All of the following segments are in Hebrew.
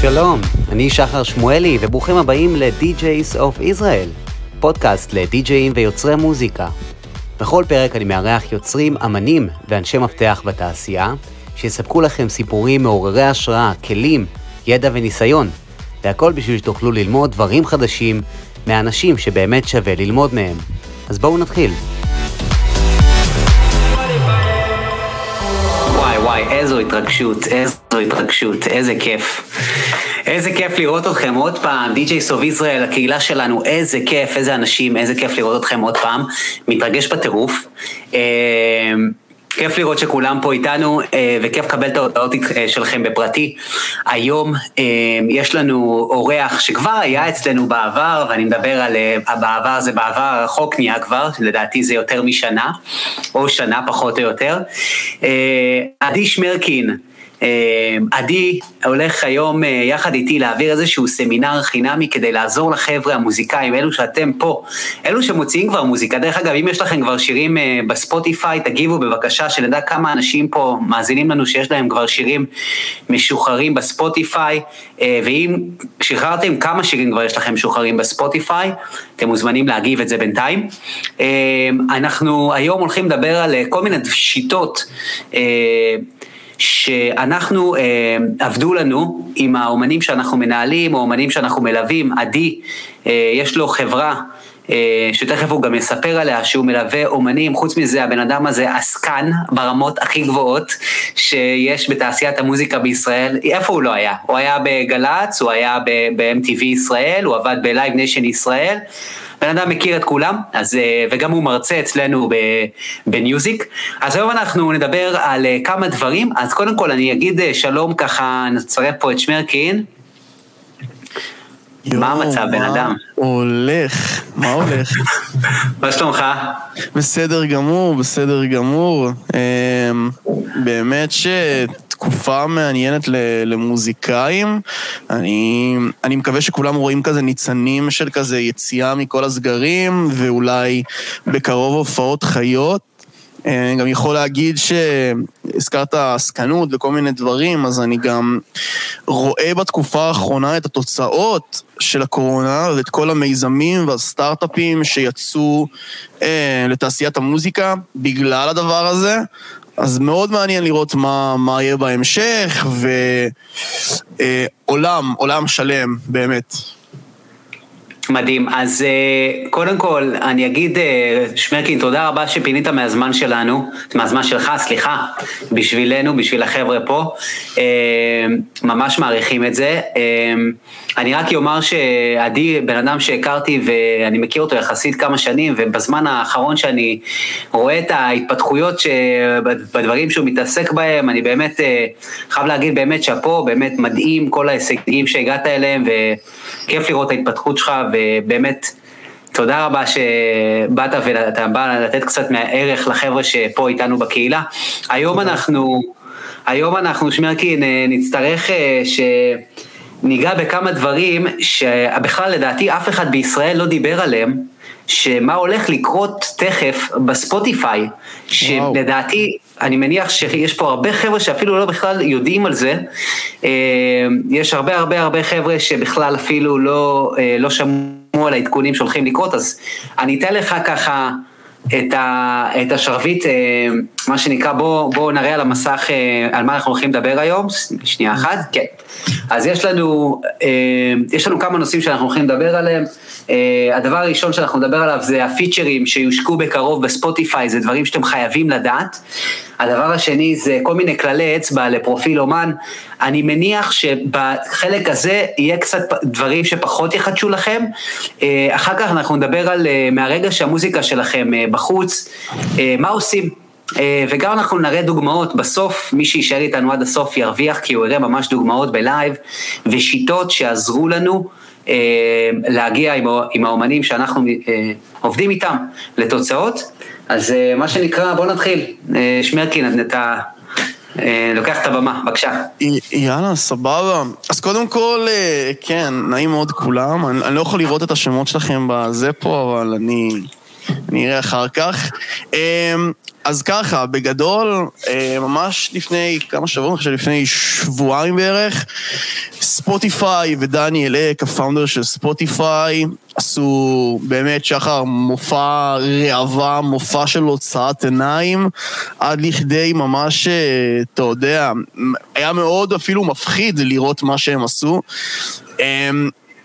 שלום, אני שחר שמואלי, וברוכים הבאים ל-DJs of Israel, פודקאסט לדי-ג'אים ויוצרי מוזיקה. בכל פרק אני מארח יוצרים, אמנים ואנשי מפתח בתעשייה, שיספקו לכם סיפורים מעוררי השראה, כלים, ידע וניסיון, והכל בשביל שתוכלו ללמוד דברים חדשים מאנשים שבאמת שווה ללמוד מהם. אז בואו נתחיל. וואי איזו התרגשות, איזו התרגשות, איזה כיף. איזה כיף לראות אתכם עוד פעם, די.ג'יי סוב ישראל, הקהילה שלנו, איזה כיף, איזה אנשים, איזה כיף לראות אתכם עוד פעם. מתרגש בטירוף. אה, כיף לראות שכולם פה איתנו, אה, וכיף לקבל את ההודעות אה, שלכם בפרטי. היום יש לנו אורח שכבר היה אצלנו בעבר, ואני מדבר על בעבר, זה בעבר הרחוק נהיה כבר, לדעתי זה יותר משנה, או שנה פחות או יותר. עדי שמרקין, עדי הולך היום אה, יחד איתי להעביר איזשהו סמינר חינמי כדי לעזור לחבר'ה המוזיקאים, אלו שאתם פה, אלו שמוציאים כבר מוזיקה. דרך אגב, אם יש לכם כבר שירים אה, בספוטיפיי, תגיבו בבקשה, שנדע כמה אנשים פה מאזינים לנו שיש להם כבר שירים משוחררים בספוטיפיי, אה, ואם שחררתם כמה שירים כבר יש לכם משוחררים בספוטיפיי, אתם מוזמנים להגיב את זה בינתיים. אמ, אנחנו היום הולכים לדבר על כל מיני שיטות. שאנחנו, אה, עבדו לנו עם האומנים שאנחנו מנהלים, או אומנים שאנחנו מלווים, עדי, אה, יש לו חברה. אה, שתכף הוא גם יספר עליה, שהוא מלווה אומנים, חוץ מזה הבן אדם הזה עסקן ברמות הכי גבוהות שיש בתעשיית המוזיקה בישראל, איפה הוא לא היה? הוא היה בגל"צ, הוא היה ב-MTV ישראל, הוא עבד ב Live Nation ישראל, בן אדם מכיר את כולם, אז, אה, וגם הוא מרצה אצלנו בניוזיק. אז היום אנחנו נדבר על אה, כמה דברים, אז קודם כל אני אגיד שלום ככה, נצרף פה את שמרקין. מה המצב, בן אדם? הולך, מה הולך? מה שלומך? בסדר גמור, בסדר גמור. אמ, באמת ש... תקופה מעניינת למוזיקאים. אני, אני מקווה שכולם רואים כזה ניצנים של כזה יציאה מכל הסגרים, ואולי בקרוב הופעות חיות. אני גם יכול להגיד שהזכרת עסקנות וכל מיני דברים, אז אני גם רואה בתקופה האחרונה את התוצאות של הקורונה ואת כל המיזמים והסטארט-אפים שיצאו אה, לתעשיית המוזיקה בגלל הדבר הזה. אז מאוד מעניין לראות מה, מה יהיה בהמשך, ועולם, אה, עולם שלם, באמת. מדהים. אז אה, קודם כל, אני אגיד, אה, שמרקין, תודה רבה שפינית מהזמן שלנו, מהזמן שלך, סליחה, בשבילנו, בשביל החבר'ה פה. אה, ממש מעריכים את זה. אני רק אומר שעדי, בן אדם שהכרתי ואני מכיר אותו יחסית כמה שנים, ובזמן האחרון שאני רואה את ההתפתחויות בדברים שהוא מתעסק בהם, אני באמת חייב להגיד באמת שאפו, באמת מדהים כל ההישגים שהגעת אליהם, וכיף לראות את ההתפתחות שלך. ובאמת, תודה רבה שבאת ואתה בא לתת קצת מהערך לחבר'ה שפה איתנו בקהילה. היום אנחנו, היום אנחנו, שמרקין, נצטרך אה, שניגע בכמה דברים שבכלל לדעתי אף אחד בישראל לא דיבר עליהם. שמה הולך לקרות תכף בספוטיפיי, שלדעתי, אני מניח שיש פה הרבה חבר'ה שאפילו לא בכלל יודעים על זה, אה, יש הרבה הרבה הרבה חבר'ה שבכלל אפילו לא, אה, לא שמעו על העדכונים שהולכים לקרות, אז אני אתן לך ככה את, ה, את השרביט, אה, מה שנקרא, בואו בוא נראה על המסך על מה אנחנו הולכים לדבר היום, שנייה אחת, כן. אז יש לנו, יש לנו כמה נושאים שאנחנו הולכים לדבר עליהם. Uh, הדבר הראשון שאנחנו נדבר עליו זה הפיצ'רים שיושקו בקרוב בספוטיפיי, זה דברים שאתם חייבים לדעת. הדבר השני זה כל מיני כללי אצבע לפרופיל אומן. אני מניח שבחלק הזה יהיה קצת דברים שפחות יחדשו לכם. Uh, אחר כך אנחנו נדבר על uh, מהרגע שהמוזיקה שלכם uh, בחוץ, מה עושים. Uh, וגם אנחנו נראה דוגמאות, בסוף מי שיישאר איתנו עד הסוף ירוויח כי הוא יראה ממש דוגמאות בלייב ושיטות שיעזרו לנו אה, להגיע עם, עם האומנים שאנחנו אה, עובדים איתם לתוצאות. אז אה, מה שנקרא, בוא נתחיל. שמרקין, אתה לוקח את הבמה, בבקשה. יאללה, סבבה. אז קודם כל, כן, נעים מאוד כולם. אני, אני לא יכול לראות את השמות שלכם בזה פה, אבל אני... אני אראה אחר כך. אמ, אז ככה, בגדול, אה, ממש לפני כמה שבועות, חושב לפני שבועיים בערך, ספוטיפיי ודניאל אק, ה founder של ספוטיפיי, עשו באמת, שחר, מופע ראווה, מופע של הוצאת עיניים, עד לכדי ממש, אה, אתה יודע, היה מאוד אפילו מפחיד לראות מה שהם עשו.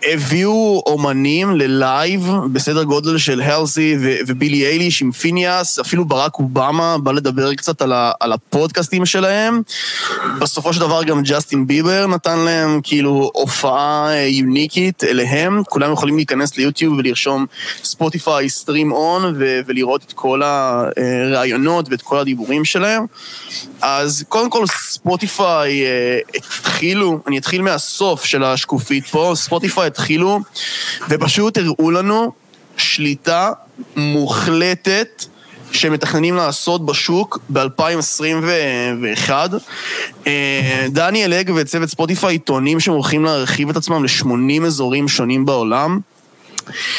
הביאו אומנים ללייב בסדר גודל של הלסי ובילי אייליש עם פיניאס, אפילו ברק אובמה בא לדבר קצת על, ה- על הפודקאסטים שלהם. בסופו של דבר גם ג'סטין ביבר נתן להם כאילו הופעה אה, יוניקית אליהם. כולם יכולים להיכנס ליוטיוב ולרשום ספוטיפיי Stream On ולראות את כל הראיונות ואת כל הדיבורים שלהם. אז קודם כל ספוטיפיי אה, התחילו, אני אתחיל מהסוף של השקופית פה, ספוטיפיי התחילו ופשוט הראו לנו שליטה מוחלטת שמתכננים לעשות בשוק ב-2021. אה, דניאל אג וצוות ספוטיפיי טוענים שהם הולכים להרחיב את עצמם ל-80 אזורים שונים בעולם.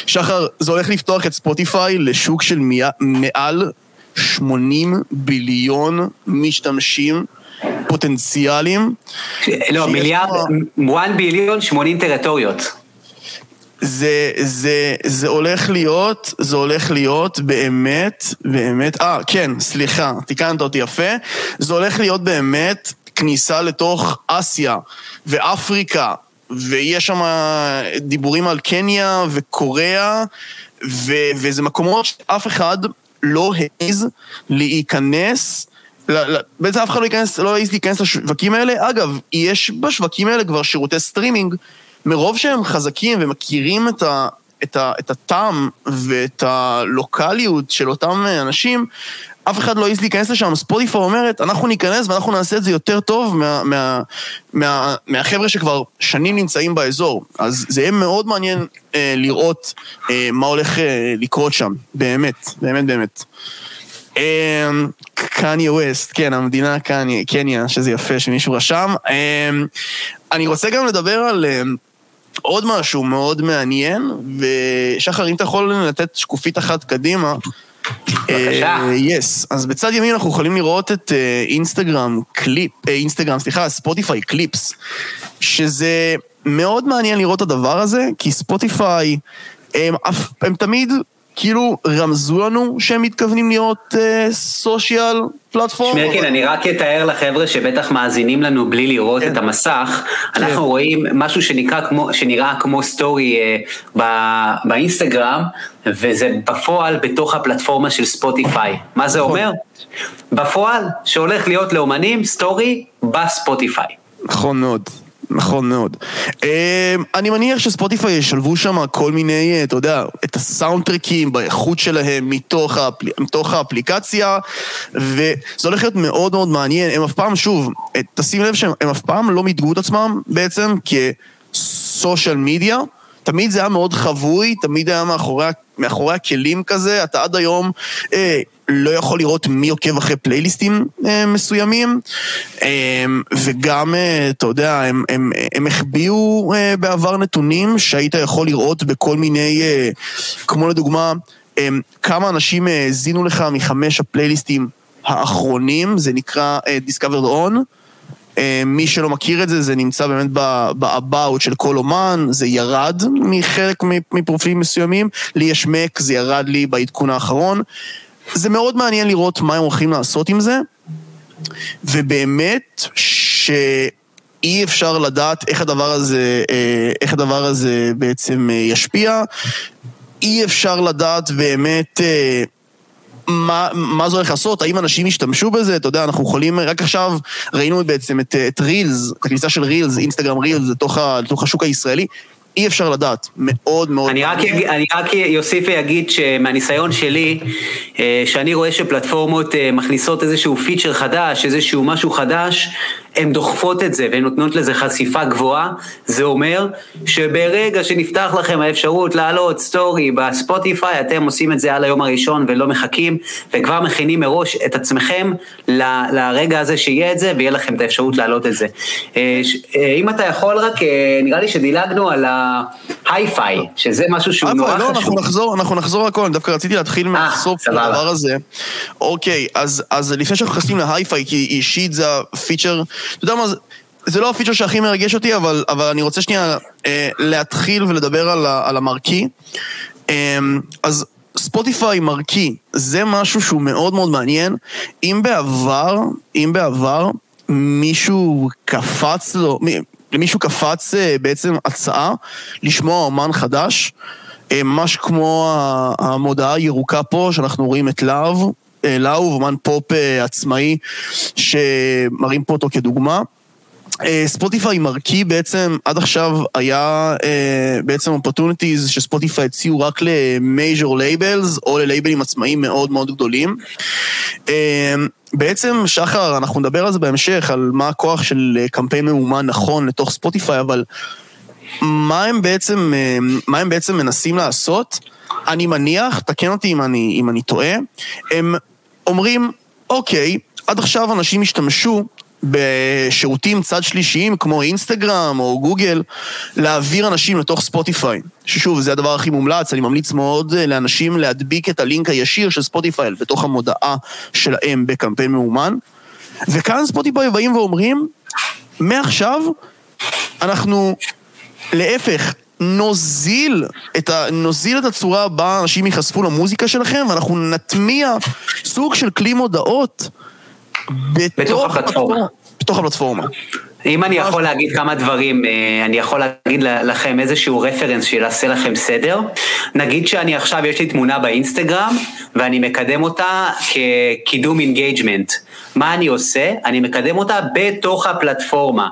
שחר, זה הולך לפתוח את ספוטיפיי לשוק של מעל 80 ביליון משתמשים פוטנציאליים. לא, מיליארד, 1 ביליון 80 טריטוריות. זה, זה, זה הולך להיות, זה הולך להיות באמת, באמת, אה, כן, סליחה, תיקנת אותי יפה. זה הולך להיות באמת כניסה לתוך אסיה ואפריקה, ויש שם דיבורים על קניה וקוריאה, ו, וזה מקומות שאף אחד לא העז להיכנס. בעצם אף אחד לא ייכנס, לא העז להיכנס לשווקים האלה. אגב, יש בשווקים האלה כבר שירותי סטרימינג מרוב שהם חזקים ומכירים את, ה, את, ה, את הטעם ואת הלוקאליות של אותם אנשים, אף אחד לא העז להיכנס לשם. ספוטיפיי אומרת, אנחנו ניכנס ואנחנו נעשה את זה יותר טוב מה, מה, מה, מהחבר'ה שכבר שנים נמצאים באזור. אז זה יהיה מאוד מעניין אה, לראות אה, מה הולך אה, לקרות שם, באמת, באמת באמת. אה, קניה ווסט, כן, המדינה קניה, קניה, שזה יפה שמישהו רשם. אה, אני רוצה גם לדבר על... אה, עוד משהו מאוד מעניין, ושחר, אם אתה יכול לתת שקופית אחת קדימה. בבקשה. yes, yes. אז בצד ימין אנחנו יכולים לראות את אינסטגרם קליפ, אינסטגרם, סליחה, Spotify Clips, שזה מאוד מעניין לראות את הדבר הזה, כי ספוטיפיי, הם, הם תמיד כאילו רמזו לנו שהם מתכוונים להיות social platform. שמרקין, אני רק אתאר לחבר'ה שבטח מאזינים לנו בלי לראות כן. את המסך. כן. אנחנו רואים משהו שנקרא כמו, שנראה כמו סטורי אה, באינסטגרם, וזה בפועל בתוך הפלטפורמה של ספוטיפיי. מה זה אומר? בפועל, שהולך להיות לאומנים סטורי בספוטיפיי. נכון מאוד. נכון מאוד. אני מניח שספוטיפיי ישלבו שם כל מיני, אתה יודע, את הסאונד טרקים באיכות שלהם מתוך, האפל... מתוך האפליקציה, וזה הולך להיות מאוד מאוד מעניין. הם אף פעם, שוב, תשים לב שהם אף פעם לא מיתגו את עצמם בעצם כסושיאל מדיה. תמיד זה היה מאוד חבוי, תמיד היה מאחורי, מאחורי הכלים כזה, אתה עד היום אה, לא יכול לראות מי עוקב אחרי פלייליסטים אה, מסוימים, אה, וגם, אה, אתה יודע, הם, הם, הם החביאו אה, בעבר נתונים שהיית יכול לראות בכל מיני, אה, כמו לדוגמה, אה, כמה אנשים האזינו לך מחמש הפלייליסטים האחרונים, זה נקרא אה, Discovered On. מי שלא מכיר את זה, זה נמצא באמת ב-about של כל אומן, זה ירד מחלק מפרופילים מסוימים, לי יש מק, זה ירד לי בעדכון האחרון. זה מאוד מעניין לראות מה הם הולכים לעשות עם זה, ובאמת שאי אפשר לדעת איך הדבר הזה, איך הדבר הזה בעצם ישפיע. אי אפשר לדעת באמת מה, מה זה הולך לעשות, האם אנשים ישתמשו בזה, אתה יודע, אנחנו יכולים, רק עכשיו ראינו בעצם את, את רילס, את הכניסה של רילס, אינסטגרם רילס, לתוך, ה, לתוך השוק הישראלי. אי אפשר לדעת, מאוד מאוד... אני רק, יג, אני רק יוסיף ויגיד שמהניסיון שלי, שאני רואה שפלטפורמות מכניסות איזשהו פיצ'ר חדש, איזשהו משהו חדש, הן דוחפות את זה והן נותנות לזה חשיפה גבוהה, זה אומר שברגע שנפתח לכם האפשרות להעלות סטורי בספוטיפיי, אתם עושים את זה על היום הראשון ולא מחכים, וכבר מכינים מראש את עצמכם ל, לרגע הזה שיהיה את זה, ויהיה לכם את האפשרות להעלות את זה. אה, אה, אם אתה יכול רק, אה, נראה לי שדילגנו על ההיי-פיי, שזה משהו שהוא נורא לא, חשוב. אנחנו נחזור, אנחנו נחזור הכל, דווקא רציתי להתחיל מהסוף של. הדבר הזה. אוקיי, אז, אז לפני שאנחנו נכנסים להיי-פיי, כי אישית זה הפיצ'ר, אתה יודע מה, זה, לא הפיצ'ר שהכי מרגש אותי, אבל, אבל אני רוצה שנייה אה, להתחיל ולדבר על, ה- על המרקי. אה, אז ספוטיפיי מרקי, זה משהו שהוא מאוד מאוד מעניין. אם בעבר, אם בעבר מישהו קפץ לו, מי- למישהו קפץ אה, בעצם הצעה לשמוע אומן חדש, אה, ממש כמו המודעה הירוקה פה, שאנחנו רואים את להב, אה, להב, אומן פופ אה, עצמאי, שמראים פה אותו כדוגמה. אה, Spotify Marquee בעצם, עד עכשיו היה בעצם opportunities שספוטיפיי הציעו רק ל major labels, או ללייבלים עצמאיים מאוד מאוד גדולים. בעצם, שחר, אנחנו נדבר על זה בהמשך, על מה הכוח של קמפיין ממומן נכון לתוך ספוטיפיי, אבל מה הם בעצם, מה הם בעצם מנסים לעשות? אני מניח, תקן אותי אם אני, אם אני טועה, הם אומרים, אוקיי, עד עכשיו אנשים השתמשו בשירותים צד שלישיים כמו אינסטגרם או גוגל, להעביר אנשים לתוך ספוטיפיי. ששוב, זה הדבר הכי מומלץ, אני ממליץ מאוד אה, לאנשים להדביק את הלינק הישיר של ספוטיפיי בתוך המודעה שלהם בקמפיין ממומן. וכאן ספוטיפיי באים ואומרים, מעכשיו אנחנו להפך, נוזיל את, ה, נוזיל את הצורה בה אנשים ייחשפו למוזיקה שלכם, ואנחנו נטמיע סוג של כלי מודעות בתוך הפלטפורמה. בתוך הפלטפורמה. אם אני יכול להגיד כמה דברים, אה, אני יכול להגיד לכם איזשהו רפרנס שיעשה לכם סדר. נגיד שאני עכשיו, יש לי תמונה באינסטגרם, ואני מקדם אותה כקידום engagement. מה אני עושה? אני מקדם אותה בתוך הפלטפורמה.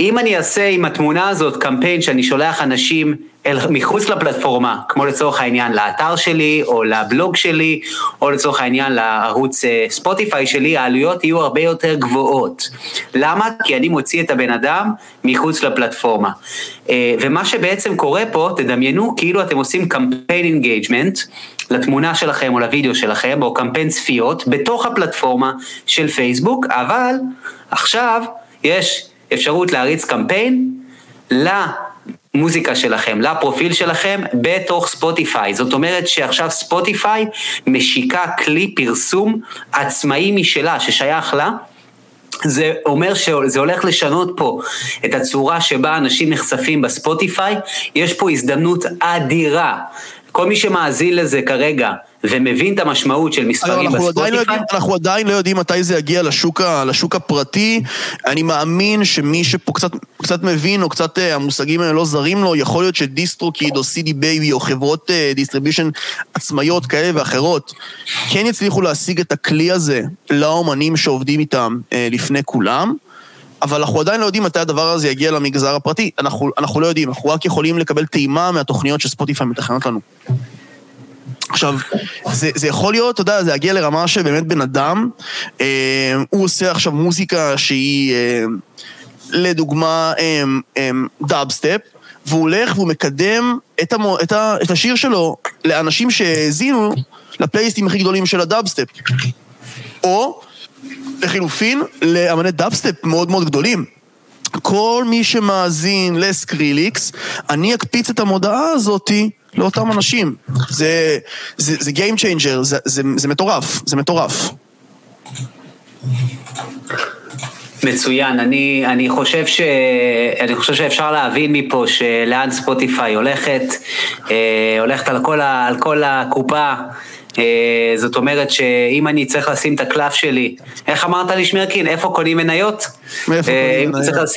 אם אני אעשה עם התמונה הזאת קמפיין שאני שולח אנשים אל, מחוץ לפלטפורמה, כמו לצורך העניין לאתר שלי, או לבלוג שלי, או לצורך העניין לערוץ אה, ספוטיפיי שלי, העלויות יהיו הרבה יותר גבוהות. למה? כי אני מוציא את הבן אדם מחוץ לפלטפורמה. אה, ומה שבעצם קורה פה, תדמיינו כאילו אתם עושים קמפיין engagement, לתמונה שלכם או לוידאו שלכם, או קמפיין צפיות, בתוך הפלטפורמה של פייסבוק, אבל עכשיו יש אפשרות להריץ קמפיין למוזיקה שלכם, לפרופיל שלכם, בתוך ספוטיפיי. זאת אומרת שעכשיו ספוטיפיי משיקה כלי פרסום עצמאי משלה, ששייך לה. זה אומר שזה הולך לשנות פה את הצורה שבה אנשים נחשפים בספוטיפיי, יש פה הזדמנות אדירה. כל מי שמאזין לזה כרגע ומבין את המשמעות של מספרים לא בספוטיפיי, יודעים, אנחנו עדיין לא יודעים מתי זה יגיע לשוק, לשוק הפרטי. אני מאמין שמי שפה קצת, קצת מבין, או קצת אה, המושגים האלה לא זרים לו, יכול להיות ש DistroKid או CD Baby או חברות distribution עצמאיות כאלה ואחרות, כן יצליחו להשיג את הכלי הזה לאומנים שעובדים איתם אה, לפני כולם. אבל אנחנו עדיין לא יודעים מתי הדבר הזה יגיע למגזר הפרטי. אנחנו, אנחנו לא יודעים, אנחנו רק יכולים לקבל טעימה מהתוכניות שספוטיפיי מתכננות לנו. עכשיו, זה, זה יכול להיות, אתה יודע, זה יגיע לרמה שבאמת בן אדם, אה, הוא עושה עכשיו מוזיקה שהיא, אה, לדוגמה, אה, אה, דאבסטפ, והוא הולך והוא מקדם את, המו, את, ה, את השיר שלו לאנשים שהאזינו לפלייליסטים הכי גדולים של הדאבסטפ. או, לחילופין, לאמני דאבסטפ מאוד מאוד גדולים. כל מי שמאזין לסקריליקס, אני אקפיץ את המודעה הזאתי לאותם אנשים. זה, זה, זה Game Changer, זה, זה, זה מטורף, זה מטורף. מצוין, אני, אני, חושב ש, אני חושב שאפשר להבין מפה שלאן ספוטיפיי הולכת, אה, הולכת על כל, ה, על כל הקופה, זאת אומרת שאם אני צריך לשים את הקלף שלי, איך אמרת לי שמרקין, איפה קונים מניות? מאיפה אה, קונים מניות?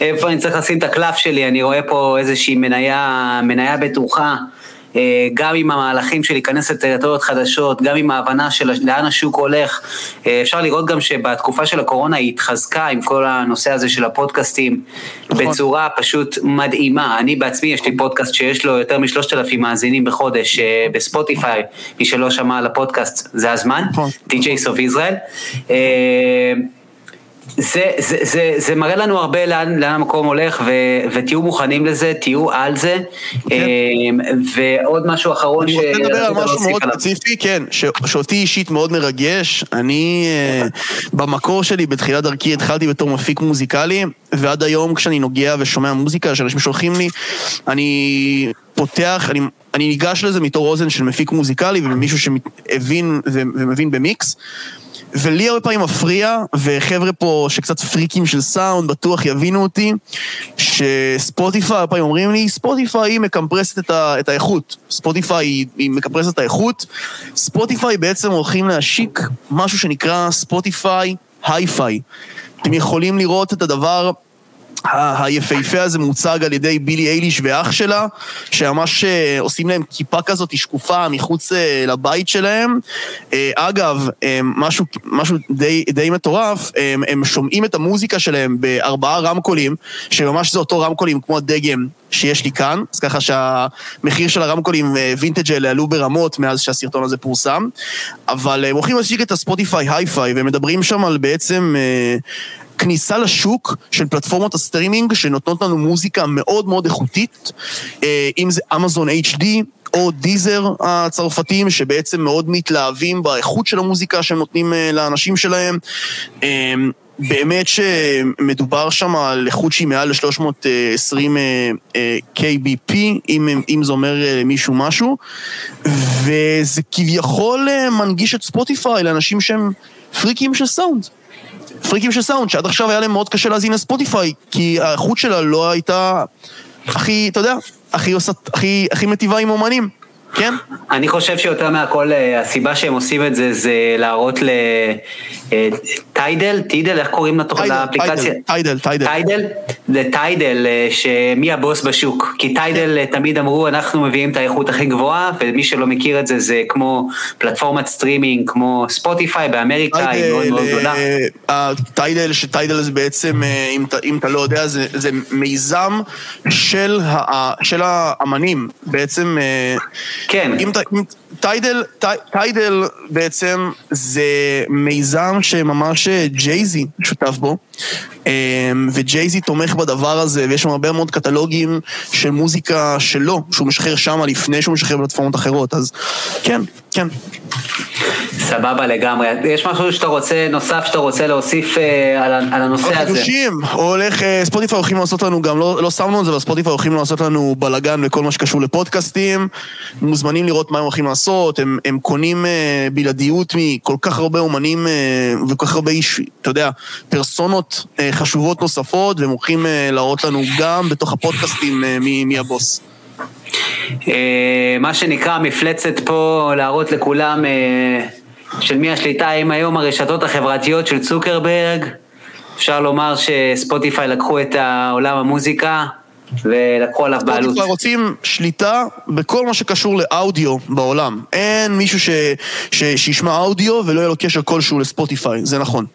איפה אני צריך לשים את הקלף שלי, אני רואה פה איזושהי מניה, מניה בטוחה. אה, גם עם המהלכים של להיכנס לטריטוריות חדשות, גם עם ההבנה של לאן השוק הולך. אה, אפשר לראות גם שבתקופה של הקורונה היא התחזקה עם כל הנושא הזה של הפודקאסטים נכון. בצורה פשוט מדהימה. אני בעצמי, יש לי פודקאסט שיש לו יותר משלושת אלפים מאזינים בחודש אה, בספוטיפיי, מי שלא שמע על הפודקאסט זה הזמן, נכון. DJs of Israel. זה, זה, זה, זה מראה לנו הרבה לאן, לאן המקום הולך, ו, ותהיו מוכנים לזה, תהיו על זה. כן. אמ, ועוד משהו אחרון ש... אני רוצה לדבר על משהו מאוד ספציפי, כן, ש, שאותי אישית מאוד מרגש. אני, אה, במקור שלי, בתחילת דרכי, התחלתי בתור מפיק מוזיקלי, ועד היום כשאני נוגע ושומע מוזיקה שאנשים שולחים לי, אני פותח, אני, אני ניגש לזה בתור אוזן של מפיק מוזיקלי ומישהו שהבין ומבין במיקס. ולי הרבה פעמים מפריע, וחבר'ה פה שקצת פריקים של סאונד, בטוח יבינו אותי, ש Spotify, הרבה פעמים אומרים לי, Spotify היא מקמפרסת את, ה, את האיכות. Spotify היא, היא מקמפרסת את האיכות. Spotify בעצם הולכים להשיק משהו שנקרא Spotify HiFi. אתם יכולים לראות את הדבר היפהפה הזה מוצג על ידי בילי אייליש ואח שלה, שממש אה, עושים להם כיפה כזאת שקופה מחוץ אה, לבית שלהם. אה, אגב, משהו, משהו די, די מטורף, הם, הם שומעים את המוזיקה שלהם בארבעה רמקולים, שממש זה אותו רמקולים כמו הדגם שיש לי כאן, אז ככה שהמחיר של הרמקולים וינטג' האלה עלו ברמות מאז שהסרטון הזה פורסם, אבל הם הולכים להשיק את ה Spotify HiFi, והם מדברים שם על בעצם... כניסה לשוק של פלטפורמות הסטרימינג שנותנות לנו מוזיקה מאוד מאוד איכותית, אה, אם זה Amazon HD, או Deezer הצרפתים, שבעצם מאוד מתלהבים באיכות של המוזיקה שהם נותנים אה, לאנשים שלהם. אה, באמת שמדובר שם על איכות שהיא מעל ל-320 KBP, אם, אם זה אומר למישהו משהו, וזה כביכול מנגיש את Spotify לאנשים שהם פריקים של סאונד. פריקים של סאונד, שעד עכשיו היה להם מאוד קשה להזין ל Spotify, כי האיכות שלה לא הייתה הכי, אתה יודע, הכי, עושה, הכי, הכי מטיבה עם אומנים. כן? אני חושב שיותר מהכל, אה, הסיבה שהם עושים את זה, זה להראות ל Tidal, Tidal, איך קוראים לאפליקציה? Tidal, Tidal. Tidal? ל Tidal, אה, שמי הבוס בשוק. כי Tidal כן. תמיד אמרו, אנחנו מביאים את האיכות הכי גבוהה, ומי שלא מכיר את זה, זה כמו פלטפורמת סטרימינג, כמו Spotify באמריקה, היא מאוד מאוד גדולה. Tidal, ש Tidal זה בעצם, אם אתה לא יודע, זה מיזם של האמנים. בעצם... כן. אם, אם, Tidal, Tidal בעצם זה מיזם שממש Jay-Z שותף בו, אמ, ו Jay-Z תומך בדבר הזה, ויש שם הרבה מאוד קטלוגים של מוזיקה שלו, שהוא משחרר שם לפני שהוא משחרר בפלטפורמות אחרות, אז כן, כן. סבבה לגמרי. יש משהו שאתה רוצה, נוסף שאתה רוצה להוסיף אה, על, על הנושא הזה? חידושים, הולך, אה, ספוטיפיי הולכים לעשות לנו גם, לא, לא שמנו את זה, אבל ספוטיפיי הולכים לעשות לנו בלאגן וכל מה שקשור לפודקאסטים. מוזמנים לראות מה הם הולכים לעשות, הם, הם קונים אה, בלעדיות מכל כך הרבה אומנים אה, וכל כך הרבה איש, אתה יודע, פרסונות אה, חשובות נוספות, והם הולכים להראות לנו גם בתוך הפודקאסטים מי, מי הבוס. מה שנקרא מפלצת פה, להראות לכולם של מי השליטה, אם היום הרשתות החברתיות של צוקרברג, אפשר לומר שספוטיפיי לקחו את העולם המוזיקה ולקחו עליו בעלות. ספוטיפיי רוצים שליטה בכל מה שקשור לאודיו בעולם. אין מישהו ש, ש, שישמע אודיו ולא יהיה לו קשר כלשהו לספוטיפיי, זה נכון.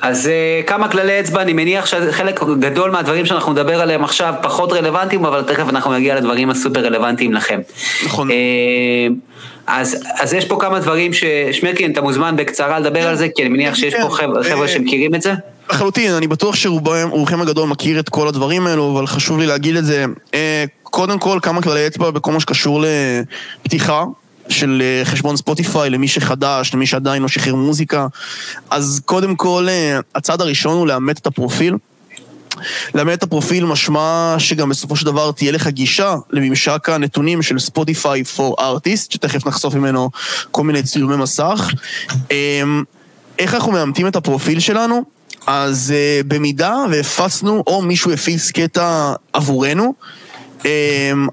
אז uh, כמה כללי אצבע, אני מניח שחלק גדול מהדברים שאנחנו נדבר עליהם עכשיו פחות רלוונטיים, אבל תכף אנחנו נגיע לדברים הסופר רלוונטיים לכם. נכון. Uh, אז, אז יש פה כמה דברים ששמרקין, אתה מוזמן בקצרה לדבר על זה, כי אני מניח שיש פה חבר'ה חבר'ה שמכירים את זה. לחלוטין, אני בטוח שרובכם הגדול מכיר את כל הדברים האלו, אבל חשוב לי להגיד את זה. אה, קודם כל, כמה כללי אצבע בכל מה שקשור לפתיחה של אה, חשבון ספוטיפיי למי שחדש, למי שעדיין לא שחרר מוזיקה. אז קודם כל, אה, הצעד הראשון הוא לאמת את הפרופיל. לאמן את הפרופיל משמע שגם בסופו של דבר תהיה לך גישה לממשק הנתונים של ספוטיפיי for artist, שתכף נחשוף ממנו כל מיני צילומי מסך. איך אנחנו מאמתים את הפרופיל שלנו? אז uh, במידה והפצנו, או מישהו הפיץ קטע עבורנו, um,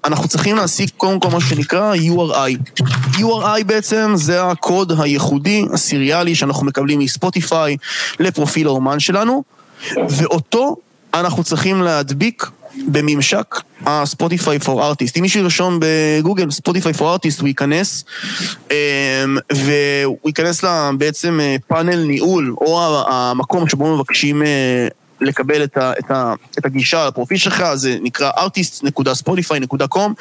אנחנו צריכים להשיג קודם כל מה שנקרא URI. URI בעצם זה הקוד הייחודי, הסיריאלי, שאנחנו מקבלים מספוטיפיי לפרופיל האומן שלנו, ואותו אנחנו צריכים להדביק בממשק ה-Spotify for Artist. אם מישהו ירשום בגוגל Spotify for Artist, הוא ייכנס, אמ, והוא ייכנס בעצם אה, פאנל ניהול, או המקום שבו מבקשים אה, לקבל את, ה, את, ה, את הגישה לפרופיל שלך, זה נקרא artist.spotify.com,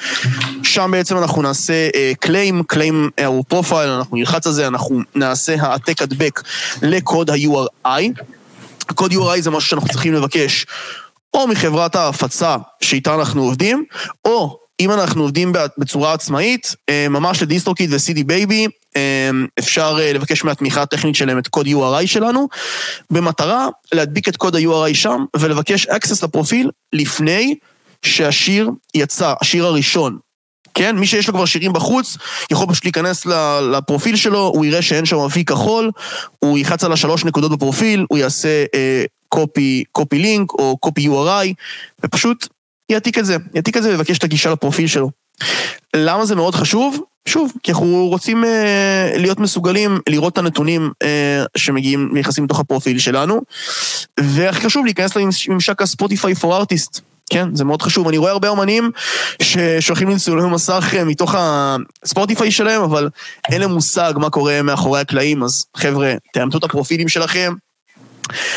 שם בעצם אנחנו נעשה claim, claim our profile, אנחנו נלחץ על זה, אנחנו נעשה העתק הדבק לקוד ה-URI. קוד URI זה משהו שאנחנו צריכים לבקש או מחברת ההפצה שאיתה אנחנו עובדים, או אם אנחנו עובדים בצורה עצמאית, אה, ממש ל DistroKid ו-CD Baby, אה, אפשר אה, לבקש מהתמיכה הטכנית שלהם את קוד URI שלנו, במטרה להדביק את קוד ה-URI שם ולבקש access לפרופיל לפני שהשיר יצא, השיר הראשון. כן? מי שיש לו כבר שירים בחוץ, יכול פשוט להיכנס לפרופיל שלו, הוא יראה שאין שם אפיק כחול, הוא ילחץ על השלוש נקודות בפרופיל, הוא יעשה קופי, קופי לינק או קופי URI, ופשוט יעתיק את זה, יעתיק את זה ויבקש את הגישה לפרופיל שלו. למה זה מאוד חשוב? שוב, כי אנחנו רוצים אה, להיות מסוגלים לראות את הנתונים אה, שמגיעים, נכנסים לתוך הפרופיל שלנו, והכי חשוב להיכנס לממשק הספוטיפיי פור ארטיסט. כן, זה מאוד חשוב. אני רואה הרבה אומנים ששולחים לי מסך אה, מתוך הספוטיפיי שלהם, אבל אין להם מושג מה קורה מאחורי הקלעים, אז חבר'ה, תאמתו את הפרופילים שלכם,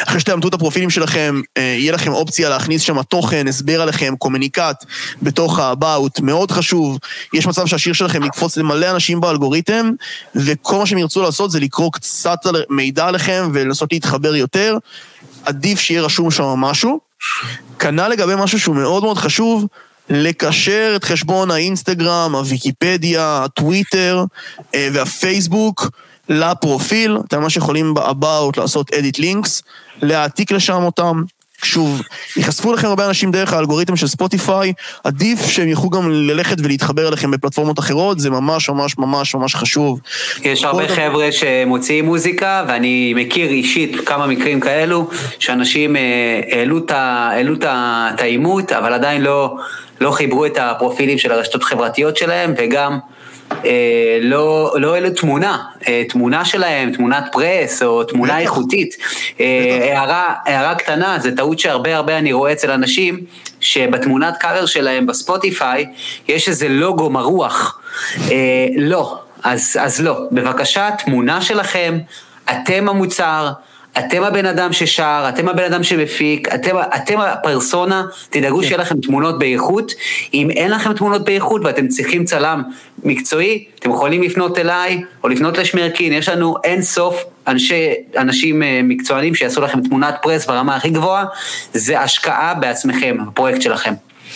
אחרי שתאמתו את הפרופילים שלכם, אה, יהיה לכם אופציה להכניס שם תוכן, הסבר עליכם, קומוניקט בתוך ה-about, מאוד חשוב. יש מצב שהשיר שלכם יקפוץ למלא אנשים באלגוריתם, וכל מה שהם ירצו לעשות זה לקרוא קצת מידע עליכם ולנסות להתחבר יותר. עדיף שיהיה רשום שם משהו. כנ"ל לגבי משהו שהוא מאוד מאוד חשוב, לקשר את חשבון האינסטגרם, הוויקיפדיה, הטוויטר אה, והפייסבוק. לפרופיל, אתם ממש יכולים ב-about לעשות edit links, להעתיק לשם אותם. שוב, ייחשפו לכם הרבה אנשים דרך האלגוריתם של ספוטיפיי, עדיף שהם יוכלו גם ללכת ולהתחבר אליכם בפלטפורמות אחרות, זה ממש ממש ממש ממש חשוב. יש הרבה דבר... חבר'ה שמוציאים מוזיקה, ואני מכיר אישית כמה מקרים כאלו, שאנשים אה, העלו את העימות, אבל עדיין לא, לא חיברו את הפרופילים של הרשתות החברתיות שלהם, וגם... אה, לא, לא העלו תמונה, אה, תמונה שלהם, תמונת פרס או תמונה בטח. איכותית. אה, הערה, הערה קטנה, זה טעות שהרבה הרבה אני רואה אצל אנשים, שבתמונת קאבר שלהם בספוטיפיי יש איזה לוגו מרוח. אה, לא, אז, אז לא. בבקשה, תמונה שלכם, אתם המוצר. אתם הבן אדם ששר, אתם הבן אדם שמפיק, אתם, אתם הפרסונה, תדאגו שיהיה לכם תמונות באיכות. אם אין לכם תמונות באיכות ואתם צריכים צלם מקצועי, אתם יכולים לפנות אליי או לפנות לשמרקין, יש לנו אין סוף אנשי, אנשים אה, מקצוענים שיעשו לכם תמונת פרס ברמה הכי גבוהה, זה השקעה בעצמכם, בפרויקט שלכם.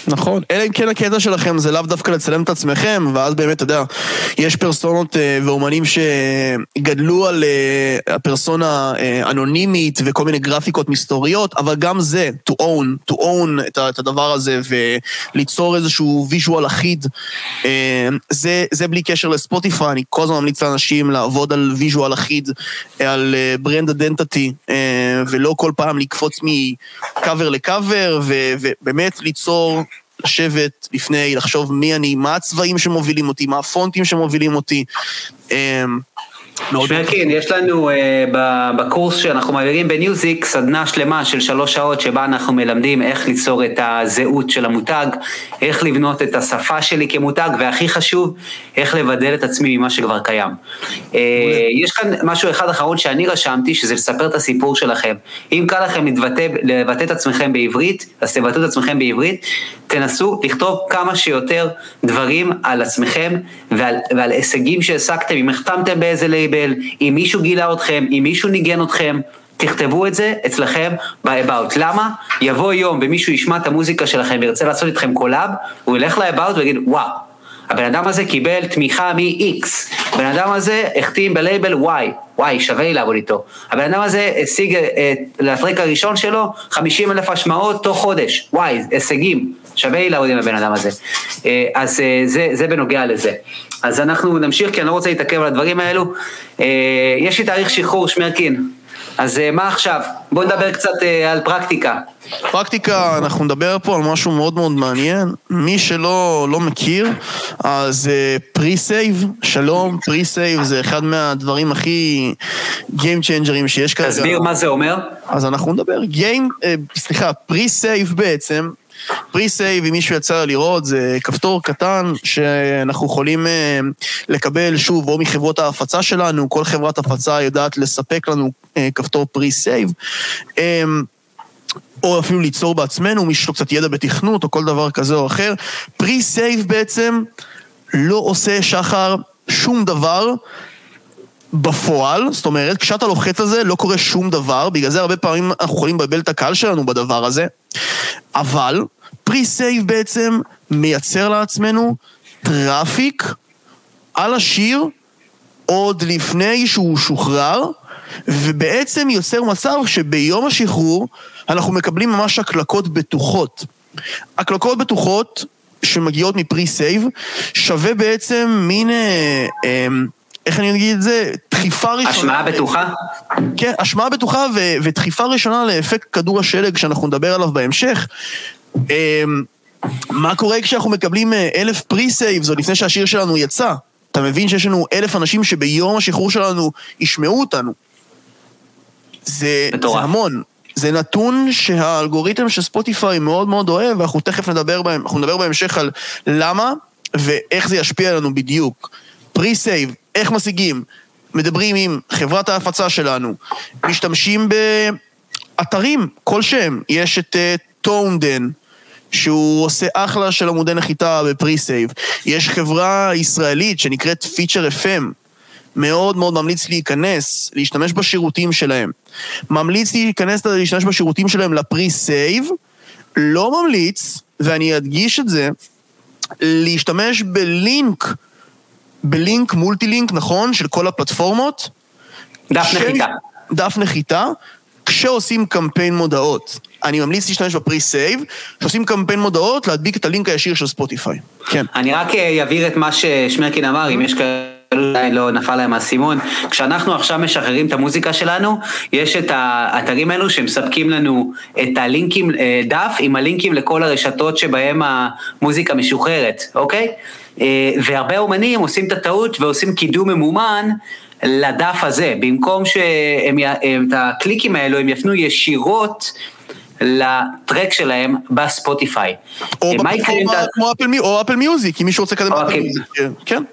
נכון, אלא אם כן הקטע שלכם זה לאו דווקא לצלם את עצמכם, ואז באמת, אתה יודע, יש פרסונות אה, ואומנים שגדלו על אה, הפרסונה אה, אנונימית וכל מיני גרפיקות מסתוריות, אבל גם זה, to own, to own את, את הדבר הזה וליצור איזשהו visual אחיד, זה, זה בלי קשר ל Spotify, אני כל הזמן ממליץ לאנשים לעבוד על visual אחיד, על brand identity, ולא כל פעם לקפוץ מ cover ל cover, ובאמת ליצור... לשבת לפני, לחשוב מי אני, מה הצבעים שמובילים אותי, מה הפונטים שמובילים אותי. אמ, שמרקין, יש לנו uh, בקורס שאנחנו מעבירים בניוזיק סדנה שלמה של שלוש שעות שבה אנחנו מלמדים איך ליצור את הזהות של המותג, איך לבנות את השפה שלי כמותג, והכי חשוב, איך לבדל את עצמי ממה שכבר קיים. Uh, יש כאן משהו אחד אחרון שאני רשמתי, שזה לספר את הסיפור שלכם. אם קל לכם לבטא, לבטא את עצמכם בעברית, אז תבטאו את עצמכם בעברית, תנסו לכתוב כמה שיותר דברים על עצמכם ועל, ועל הישגים שהשגתם, אם החתמתם באיזה לייבל, אם מישהו גילה אתכם, אם מישהו ניגן אתכם, תכתבו את זה אצלכם ב-about. למה? יבוא יום ומישהו ישמע את המוזיקה שלכם וירצה לעשות איתכם collab, הוא ילך ל-about ויגיד, וואו, הבן אדם הזה קיבל תמיכה מ-X, הבן אדם הזה החתים בלייבל Y, Y, שווה לי לעבוד איתו. הבן אדם הזה השיג אה, ל track הראשון שלו 50 אלף השמעות תוך חודש, Y, הישגים, שווה לי לעבוד עם הבן אדם הזה. אה, אז אה, זה, זה בנוגע לזה. אז אנחנו נמשיך, כי אני לא רוצה להתעכב על הדברים האלו. יש לי תאריך שחרור, שמרקין. אז מה עכשיו? בוא נדבר קצת על פרקטיקה. פרקטיקה, אנחנו נדבר פה על משהו מאוד מאוד מעניין. מי שלא לא מכיר, אז pre-save, שלום, pre-save זה אחד מהדברים הכי game changer ים שיש כרגע. תסביר מה זה אומר. אז אנחנו נדבר, game, סליחה, pre-save בעצם, pre-save, אם מישהו יצא לראות, זה כפתור קטן שאנחנו יכולים לקבל שוב או מחברות ההפצה שלנו, כל חברת הפצה יודעת לספק לנו כפתור pre-save. או אפילו ליצור בעצמנו, מי שיש לו קצת ידע בתכנות או כל דבר כזה או אחר. pre-save בעצם לא עושה שחר שום דבר בפועל, זאת אומרת, כשאתה לוחץ על זה לא קורה שום דבר, בגלל זה הרבה פעמים אנחנו יכולים לבלבל את הקהל שלנו בדבר הזה, אבל pre-save בעצם מייצר לעצמנו traffic על השיר עוד לפני שהוא שוחרר, ובעצם יוצר מצב שביום השחרור אנחנו מקבלים ממש הקלקות בטוחות. הקלקות בטוחות שמגיעות מ pre-save שווה בעצם מין... אה, אה, איך אני אגיד את זה? דחיפה ראשונה. השמעה בטוחה? כן, השמעה בטוחה ו- ודחיפה ראשונה לאפקט כדור השלג שאנחנו נדבר עליו בהמשך. אמ, מה קורה כשאנחנו מקבלים אה, אלף pre-saves עוד לפני שהשיר שלנו יצא? אתה מבין שיש לנו אלף אנשים שביום השחרור שלנו ישמעו אותנו. זה, זה המון. זה נתון שהאלגוריתם של Spotify מאוד מאוד אוהב, ואנחנו תכף נדבר בהם, אנחנו נדבר בהמשך על למה ואיך זה ישפיע עלינו בדיוק. pre-save, איך משיגים? מדברים עם חברת ההפצה שלנו, משתמשים באתרים כלשהם. יש את ToneDen, uh, שהוא עושה אחלה של עמודי נחיתה ב pre-save. יש חברה ישראלית שנקראת Feature FM, מאוד מאוד ממליץ להיכנס, להשתמש בשירותים שלהם. ממליץ להיכנס להשתמש בשירותים שלהם ל pre-save, לא ממליץ, ואני אדגיש את זה, להשתמש בלינק בלינק, multi link, נכון? של כל הפלטפורמות. דף ש... נחיתה. דף נחיתה, כשעושים קמפיין מודעות. אני ממליץ להשתמש ב pre-save, כשעושים קמפיין מודעות, להדביק את הלינק הישיר של ספוטיפיי. כן. אני רק אעביר את מה ששמרקין אמר, אם יש כאלה... אולי לא נפל להם האסימון. כשאנחנו עכשיו משחררים את המוזיקה שלנו, יש את האתרים האלו שמספקים לנו את הלינקים, אה, דף עם הלינקים לכל הרשתות שבהם המוזיקה משוחררת, אוקיי? אה, והרבה אומנים עושים את הטעות ועושים קידום ממומן לדף הזה, במקום שהם, את הקליקים האלו הם יפנו ישירות לטרק שלהם בספוטיפיי. או בפלטפורמה כמו אפל מיוזיק, אם מישהו רוצה לקדם אפל מיוזיק, כן.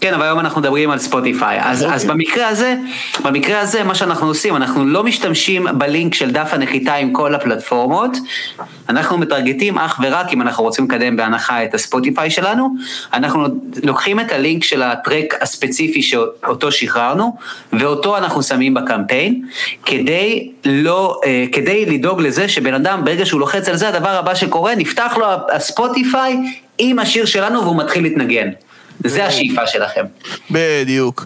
כן, אבל היום אנחנו מדברים על ספוטיפיי. אז, אז במקרה הזה, במקרה הזה, מה שאנחנו עושים, אנחנו לא משתמשים בלינק של דף הנחיתה עם כל הפלטפורמות, אנחנו מטרגטים אך ורק אם אנחנו רוצים לקדם בהנחה את הספוטיפיי שלנו, אנחנו לוקחים את הלינק של הטרק הספציפי שאותו שחררנו, ואותו אנחנו שמים בקמפיין, כדי לא, אה, כדי לדאוג לזה שבן אדם, ברגע שהוא לוחץ על זה, הדבר הבא שקורה, נפתח לו הספוטיפיי עם השיר שלנו והוא מתחיל להתנגן. זה השאיפה שלכם. בדיוק.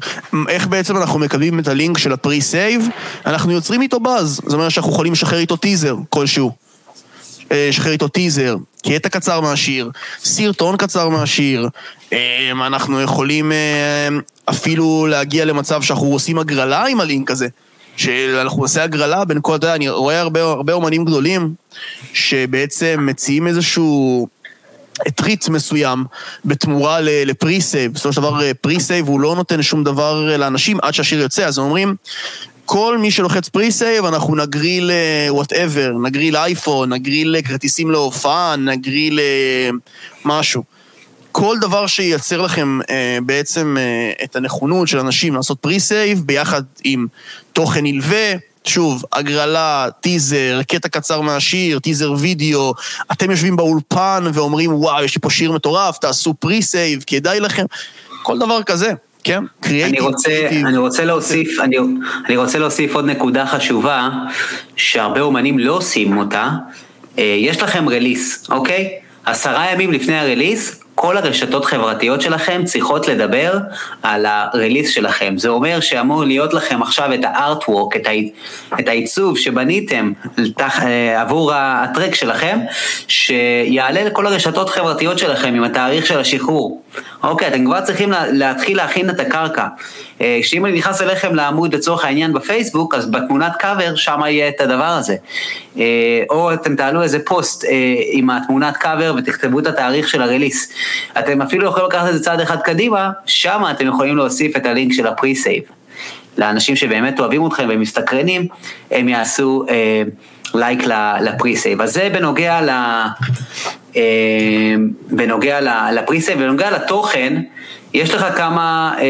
איך בעצם אנחנו מקבלים את הלינק של ה pre-save? אנחנו יוצרים איתו באז. זאת אומרת שאנחנו יכולים לשחרר איתו טיזר כלשהו. אה, לשחרר איתו טיזר, קטע קצר מהשיר, סרטון קצר מהשיר. אה, אנחנו יכולים אה, אפילו להגיע למצב שאנחנו עושים הגרלה עם הלינק הזה. שאנחנו עושה הגרלה בין כל, אתה יודע, אני רואה הרבה, הרבה אומנים גדולים שבעצם מציעים איזשהו... treat מסוים בתמורה ל pre-save. בסופו של דבר pre-save הוא לא נותן שום דבר לאנשים עד שהשיר יוצא, אז הם אומרים, כל מי שלוחץ pre-save, אנחנו נגריל whatever, נגריל אייפון, נגריל כרטיסים להופעה, נגריל משהו. כל דבר שייצר לכם אה, בעצם אה, את הנכונות של אנשים לעשות pre-save ביחד עם תוכן נלווה, שוב, הגרלה, טיזר, קטע קצר מהשיר, טיזר וידאו, אתם יושבים באולפן ואומרים, וואו, יש לי פה שיר מטורף, תעשו pre-save, כדאי לכם, כל דבר כזה. כן, קריאייטיב. אני רוצה, אני רוצה להוסיף, אני, אני רוצה להוסיף עוד נקודה חשובה, שהרבה אומנים לא עושים אותה. אה, יש לכם release, אוקיי? עשרה ימים לפני ה release, כל הרשתות חברתיות שלכם צריכות לדבר על ה release שלכם. זה אומר שאמור להיות לכם עכשיו את ה artwork, את, את העיצוב שבניתם לתח, אה, עבור ה track שלכם, שיעלה לכל הרשתות חברתיות שלכם עם התאריך של השחרור. אוקיי, אתם כבר צריכים להתחיל להכין את הקרקע. אה, שאם אני נכנס אליכם לעמוד לצורך העניין בפייסבוק, אז בתמונת קאבר שם יהיה את הדבר הזה. אה, או אתם תעלו איזה פוסט עם התמונת קאבר ותכתבו את התאריך של ה release. אתם אפילו יכולים לקחת את זה צעד אחד קדימה, שם אתם יכולים להוסיף את הלינק של ה pre-save. לאנשים שבאמת אוהבים אתכם ומסתקרנים, הם יעשו אה, לייק ל pre-save. אז זה בנוגע, ל, אה, בנוגע ל pre-save, בנוגע לתוכן, יש לך כמה, אה,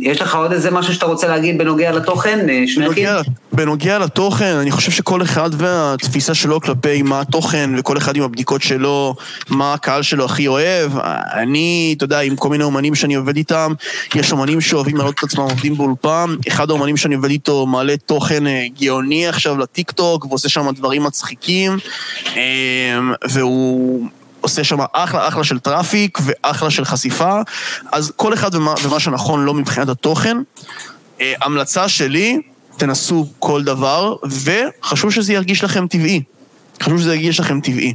יש לך עוד איזה משהו שאתה רוצה להגיד בנוגע לתוכן, אה, שמרקין? בנוגע, בנוגע לתוכן, אני חושב שכל אחד והתפיסה שלו כלפי מה התוכן, וכל אחד עם הבדיקות שלו, מה הקהל שלו הכי אוהב. אני, אתה יודע, עם כל מיני אומנים שאני עובד איתם, יש אומנים שאוהבים להעלות את עצמם עובדים באולפן, אחד האומנים שאני עובד איתו מעלה תוכן אה, גאוני עכשיו לטיק טוק, ועושה שם דברים מצחיקים, והוא... עושה שם אחלה אחלה של traffic ואחלה של חשיפה, אז כל אחד ומה, ומה שנכון לו מבחינת התוכן. אה, המלצה שלי, תנסו כל דבר, וחשוב שזה ירגיש לכם טבעי. חשוב שזה ירגיש לכם טבעי.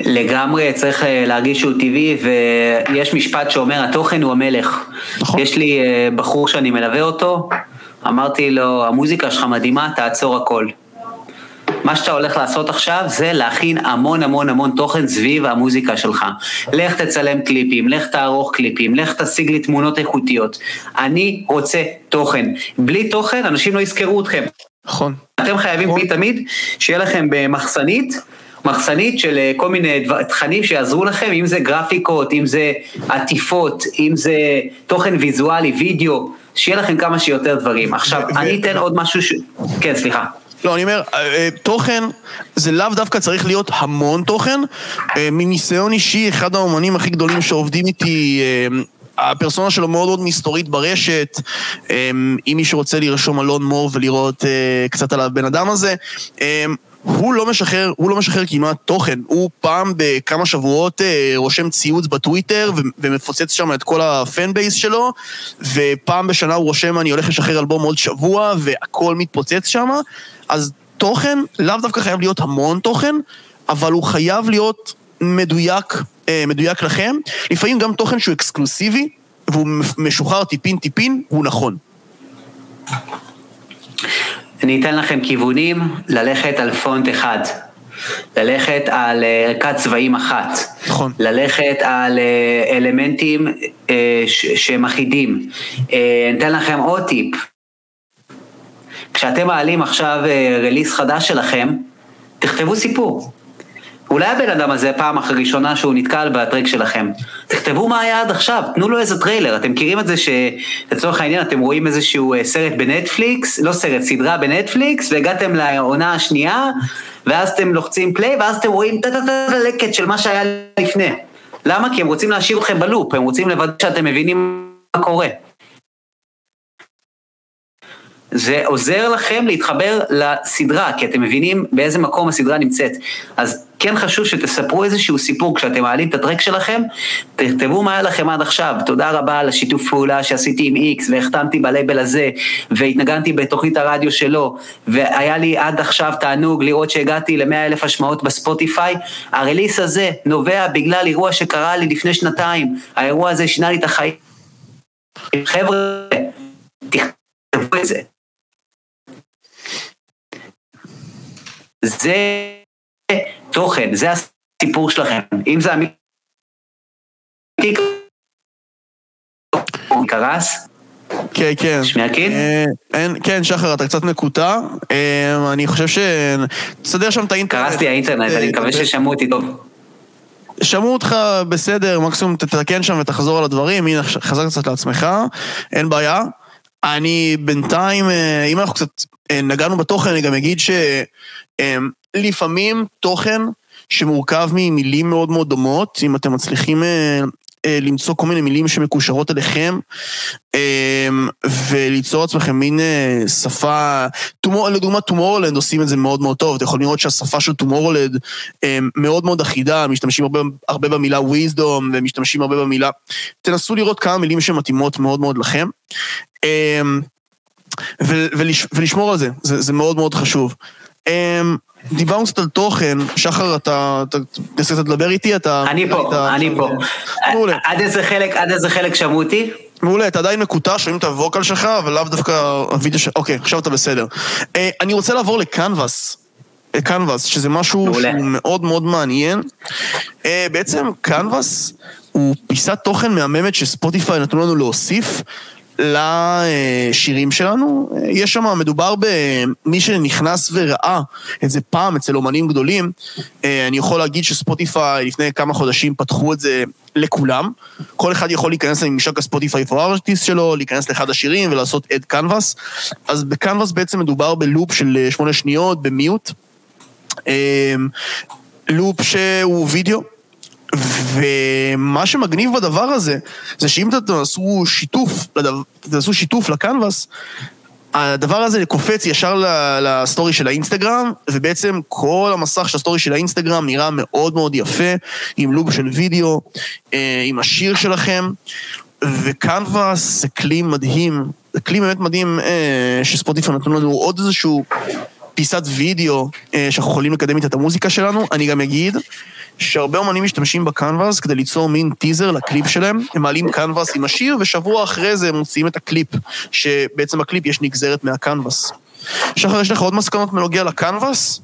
לגמרי צריך אה, להרגיש שהוא טבעי, ויש משפט שאומר, התוכן הוא המלך. נכון. יש לי אה, בחור שאני מלווה אותו, אמרתי לו, המוזיקה שלך מדהימה, תעצור הכל. מה שאתה הולך לעשות עכשיו זה להכין המון המון המון תוכן סביב המוזיקה שלך. לך תצלם קליפים, לך תערוך קליפים, לך תשיג לי תמונות איכותיות. אני רוצה תוכן. בלי תוכן אנשים לא יזכרו אתכם. נכון. אתם חייבים נכון. תמיד שיהיה לכם במחסנית, מחסנית של אה, כל מיני דבר, תכנים שיעזרו לכם, אם זה גרפיקות, אם זה עטיפות, אם זה תוכן ויזואלי, וידאו, שיהיה לכם כמה שיותר דברים. עכשיו, אני אתן עוד משהו ש... כן, סליחה. לא, אני אומר, אה, אה, תוכן, זה לאו דווקא צריך להיות המון תוכן. אה, מניסיון אישי, אחד האומנים הכי גדולים שעובדים איתי, הפרסונה שלו מאוד מאוד מסתורית ברשת. אם מישהו רוצה לרשום אלון מור ולראות קצת על הבן אדם הזה, הוא לא משחרר, הוא לא משחרר כמעט תוכן, הוא פעם בכמה שבועות אה, רושם ציוץ בטוויטר ומפוצץ שם את כל הפן בייס שלו, ופעם בשנה הוא רושם אני הולך לשחרר אלבום עוד שבוע והכל מתפוצץ שם, אז תוכן לאו דווקא חייב להיות המון תוכן, אבל הוא חייב להיות מדויק, אה, מדויק לכם. לפעמים גם תוכן שהוא אקסקלוסיבי, והוא משוחרר טיפין טיפין, הוא נכון. אני אתן לכם כיוונים ללכת על פונט אחד, ללכת על אה, ערכת צבעים אחת, נכון. ללכת על אה, אלמנטים אה, שהם אחידים. אני אתן לכם עוד טיפ. כשאתם מעלים עכשיו רליס חדש שלכם, תכתבו סיפור. אולי הבן אדם הזה פעם אחרי ראשונה שהוא נתקל ב track שלכם. תכתבו מה היה עד עכשיו, תנו לו איזה טריילר. אתם מכירים את זה שלצורך העניין אתם רואים איזשהו אה, סרט בנטפליקס, לא סרט, סדרה בנטפליקס, והגעתם לעונה השנייה, ואז אתם לוחצים play, ואז אתם רואים טה-טה-טה לקט של מה שהיה לפני. למה? כי הם רוצים להשאיר אתכם ב loop, הם רוצים לוודא שאתם מבינים מה קורה. זה עוזר לכם להתחבר לסדרה, כי אתם מבינים באיזה מקום הסדרה נמצאת. אז כן חשוב שתספרו איזשהו סיפור כשאתם מעלים את הטרק שלכם, תכתבו מה היה לכם עד עכשיו. תודה רבה על השיתוף פעולה שעשיתי עם איקס, והחתמתי בלייבל הזה, והתנגנתי בתוכנית הרדיו שלו, והיה לי עד עכשיו תענוג לראות שהגעתי ל-100 אלף השמעות בספוטיפיי. הרליס הזה נובע בגלל אירוע שקרה לי לפני שנתיים. האירוע הזה שינה לי את החיים. חבר'ה, תכתבו את זה. זה תוכן, זה הסיפור שלכם. אם זה אמיתי, קרס, כן, כן. שמרקין? אה, אין, כן, שחר, אתה קצת מקוטע. אה, אני חושב ש... תסדר שם את האינטרנט. קרס לי האינטרנט, אני מקווה ששמעו אותי טוב. שמעו אותך בסדר, מקסימום תתקן שם ותחזור על הדברים, הנה חזר קצת לעצמך, אין בעיה. אני בינתיים, אה, אם אנחנו קצת אה, נגענו בתוכן, אני גם אגיד שלפעמים תוכן שמורכב ממילים מאוד מאוד דומות, אם אתם מצליחים אה, אה, למצוא כל מיני מילים שמקושרות אליכם, אה, וליצור לעצמכם מין אה, שפה, טומור, לדוגמה Tomorrowland עושים את זה מאוד מאוד טוב, אתם יכולים לראות שהשפה של Tomorrowland אה, מאוד מאוד אחידה, משתמשים הרבה, הרבה במילה wisdom ומשתמשים הרבה במילה, תנסו לראות כמה מילים שמתאימות מאוד מאוד לכם. אה, ולשמור על זה, זה, זה מאוד מאוד חשוב. אמ, דיברנו קצת על תוכן, שחר, אתה תנסה קצת לדבר איתי, אתה... אני פה, אני פה. מעולה. עד איזה חלק, עד איזה חלק שמעו אותי? מעולה, אתה עדיין מקוטע, שומעים את הווקל שלך, אבל לאו דווקא הווידאו ש... אוקיי, עכשיו אתה בסדר. אה, אני רוצה לעבור לקנבאס. קנבאס, שזה משהו מעולה. שהוא מאוד מאוד מעניין. אה, בעצם קנבאס הוא פיסת תוכן מהממת שספוטיפיי נתנו לנו להוסיף לשירים שלנו. יש שם, מדובר במי שנכנס וראה את זה פעם אצל אומנים גדולים. אני יכול להגיד שספוטיפיי לפני כמה חודשים פתחו את זה לכולם. כל אחד יכול להיכנס לממשק הספוטיפיי פור ארטיסט שלו, להיכנס לאחד השירים ולעשות אד קנבס. אז בקנבס בעצם מדובר בלופ של שמונה שניות, במיוט. loop שהוא וידאו. ומה שמגניב בדבר הזה, זה שאם תעשו שיתוף, תעשו שיתוף לקנבס, הדבר הזה קופץ ישר לסטורי של האינסטגרם, ובעצם כל המסך של הסטורי של האינסטגרם נראה מאוד מאוד יפה, עם loop של וידאו, אה, עם השיר שלכם, וקנבס זה כלי מדהים, זה כלי באמת מדהים אה, שספוטיפי נתנו לנו עוד איזשהו פיסת וידאו אה, שאנחנו יכולים לקדם איתה את המוזיקה שלנו. אני גם אגיד שהרבה אומנים משתמשים בקנבאס כדי ליצור מין טיזר לקליפ שלהם. הם מעלים קנבאס עם השיר, ושבוע אחרי זה הם מוציאים את הקליפ, שבעצם הקליפ יש נגזרת מהקנבאס. שחר, יש לך עוד מסקנות בנוגע לקנבאס?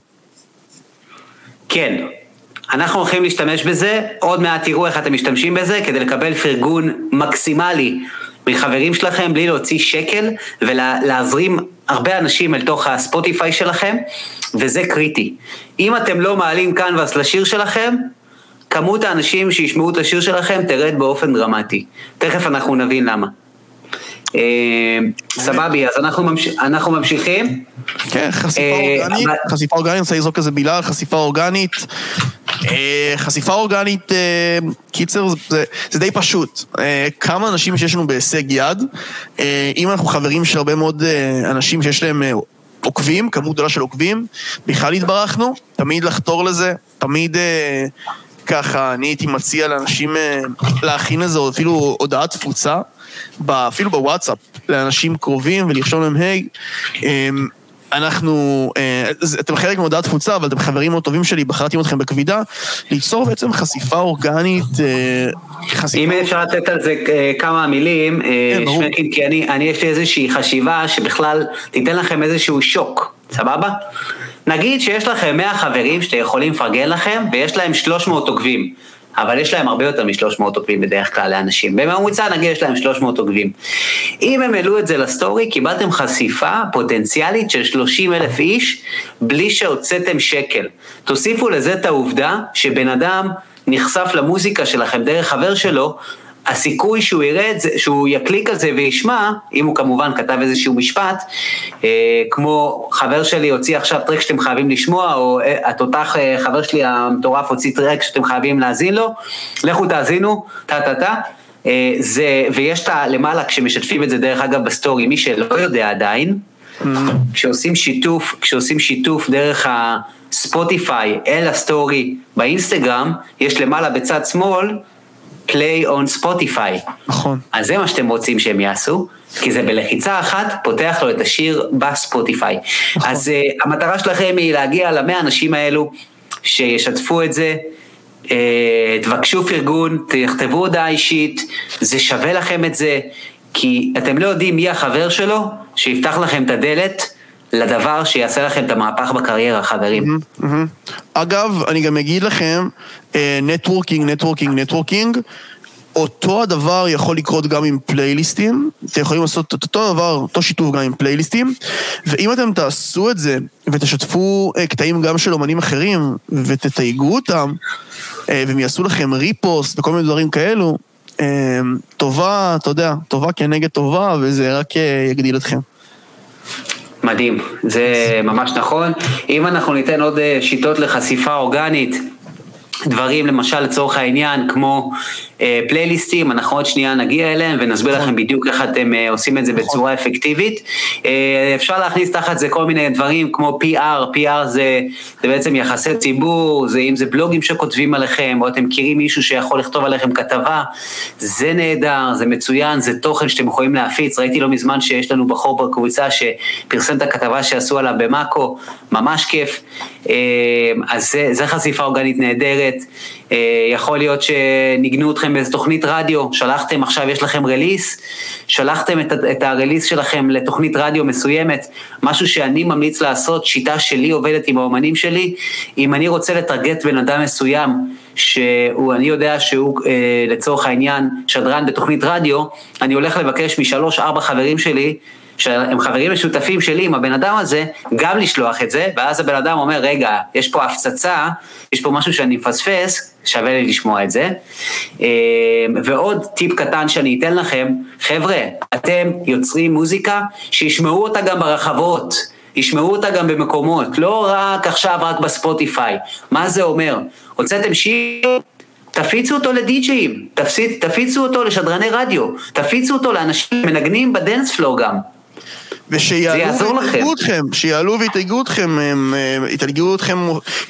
כן. אנחנו הולכים להשתמש בזה, עוד מעט תראו איך אתם משתמשים בזה, כדי לקבל פרגון מקסימלי מחברים שלכם, בלי להוציא שקל, ולהזרים הרבה אנשים אל תוך הספוטיפיי שלכם, וזה קריטי. אם אתם לא מעלים קנבס לשיר שלכם, כמות האנשים שישמעו את השיר שלכם תרד באופן דרמטי. תכף אנחנו נבין למה. אה, סבבי, אז אנחנו ממשיכים. כן, חשיפה אה, אורגנית, חשיפה אורגנית, אני רוצה לזרוק איזה מילה, חשיפה אורגנית. אה, חשיפה אורגנית, קיצר, זה די פשוט. כמה אנשים שיש לנו בהישג יד, אם אנחנו חברים של הרבה מאוד אנשים שיש להם עוקבים, כמות גדולה של עוקבים, בכלל התברכנו, תמיד לחתור לזה, תמיד ככה, אני הייתי מציע לאנשים להכין איזה אפילו הודעת תפוצה, אפילו בוואטסאפ, לאנשים קרובים ולרשום להם, היי, אה, אנחנו, אה, אתם חלק מהודעת תפוצה, אבל אתם חברים מאוד טובים שלי, בחרתי אתכם בכבידה, ליצור בעצם חשיפה אורגנית, אה, חשיפה... אם אפשר לתת על זה אה, כמה מילים, כן, שמקים, כי אני, אני יש לי איזושהי חשיבה שבכלל תיתן לכם איזשהו שוק, סבבה? נגיד שיש לכם 100 חברים שאתם יכולים לפרגן לכם, ויש להם 300 עוקבים. אבל יש להם הרבה יותר מ-300 עוקבים בדרך כלל לאנשים. בממוצע נגיד יש להם 300 עוקבים. אם הם העלו את זה לסטורי, קיבלתם חשיפה פוטנציאלית של 30 אלף איש, בלי שהוצאתם שקל. תוסיפו לזה את העובדה שבן אדם נחשף למוזיקה שלכם דרך חבר שלו, הסיכוי שהוא יראה את זה, שהוא יקליק על זה וישמע, אם הוא כמובן כתב איזשהו משפט, אה, כמו חבר שלי הוציא עכשיו track שאתם חייבים לשמוע, או אה, התותח אה, חבר שלי המטורף הוציא track שאתם חייבים להאזין לו, לכו תאזינו, טה טה טה. אה, זה, ויש את הלמעלה כשמשתפים את זה דרך אגב בסטורי, מי שלא יודע עדיין, mm-hmm. כשעושים שיתוף, כשעושים שיתוף דרך הספוטיפיי אל הסטורי באינסטגרם, יש למעלה בצד שמאל, play on Spotify. נכון. אז זה מה שאתם רוצים שהם יעשו, כי זה בלחיצה אחת פותח לו את השיר בספוטיפיי. נכון. אז אה, המטרה שלכם היא להגיע למאה האנשים האלו שישתפו את זה. אה, תבקשו פרגון, תכתבו הודעה אישית, זה שווה לכם את זה, כי אתם לא יודעים מי החבר שלו שיפתח לכם את הדלת לדבר שיעשה לכם את המהפך בקריירה, חברים. אגב, אני גם אגיד לכם, networking, networking, networking, אותו הדבר יכול לקרות גם עם פלייליסטים, אתם יכולים לעשות את אותו דבר, אותו שיתוף גם עם פלייליסטים, ואם אתם תעשו את זה ותשתפו אה, קטעים גם של אומנים אחרים ותתייגו אותם, אה, והם יעשו לכם repost וכל מיני דברים כאלו, אה, טובה, אתה יודע, טובה כנגד טובה, וזה רק יגדיל אתכם. מדהים, זה ממש נכון. אם אנחנו ניתן עוד אה, שיטות לחשיפה אורגנית, דברים למשל לצורך העניין כמו פלייליסטים, אנחנו עוד שנייה נגיע אליהם ונסביר נכון. לכם בדיוק איך אתם אה, עושים את זה נכון. בצורה אפקטיבית. אה, אפשר להכניס תחת זה כל מיני דברים כמו PR, PR זה, זה בעצם יחסי ציבור, זה אם זה בלוגים שכותבים עליכם, או אתם מכירים מישהו שיכול לכתוב עליכם כתבה, זה נהדר, זה מצוין, זה תוכן שאתם יכולים להפיץ, ראיתי לא מזמן שיש לנו בחור בקבוצה שפרסם את הכתבה שעשו עליו במאקו, ממש כיף. אז זה, זה חשיפה אורגנית נהדרת. אה, יכול להיות שניגנו אתכם באיזו תוכנית רדיו, שלחתם עכשיו, יש לכם רליס, שלחתם את, את הרליס שלכם לתוכנית רדיו מסוימת, משהו שאני ממליץ לעשות, שיטה שלי עובדת עם האומנים שלי, אם אני רוצה לטרגט בן אדם מסוים, שאני יודע שהוא אה, לצורך העניין שדרן בתוכנית רדיו, אני הולך לבקש משלוש ארבע חברים שלי שהם חברים משותפים שלי עם הבן אדם הזה, גם לשלוח את זה, ואז הבן אדם אומר, רגע, יש פה הפצצה, יש פה משהו שאני מפספס, שווה לי לשמוע את זה. אה, ועוד טיפ קטן שאני אתן לכם, חבר'ה, אתם יוצרים מוזיקה, שישמעו אותה גם ברחבות. ישמעו אותה גם במקומות, לא רק עכשיו, רק בספוטיפיי. מה זה אומר? הוצאתם שיר, תפיצו אותו לדי-ג'אים, תפיצו אותו לשדרני רדיו, תפיצו אותו לאנשים שמנגנים בדנס פלור גם. ושיעלו ויתייגו אתכם, שיעלו ויתייגו אתכם, יתייגו אתכם,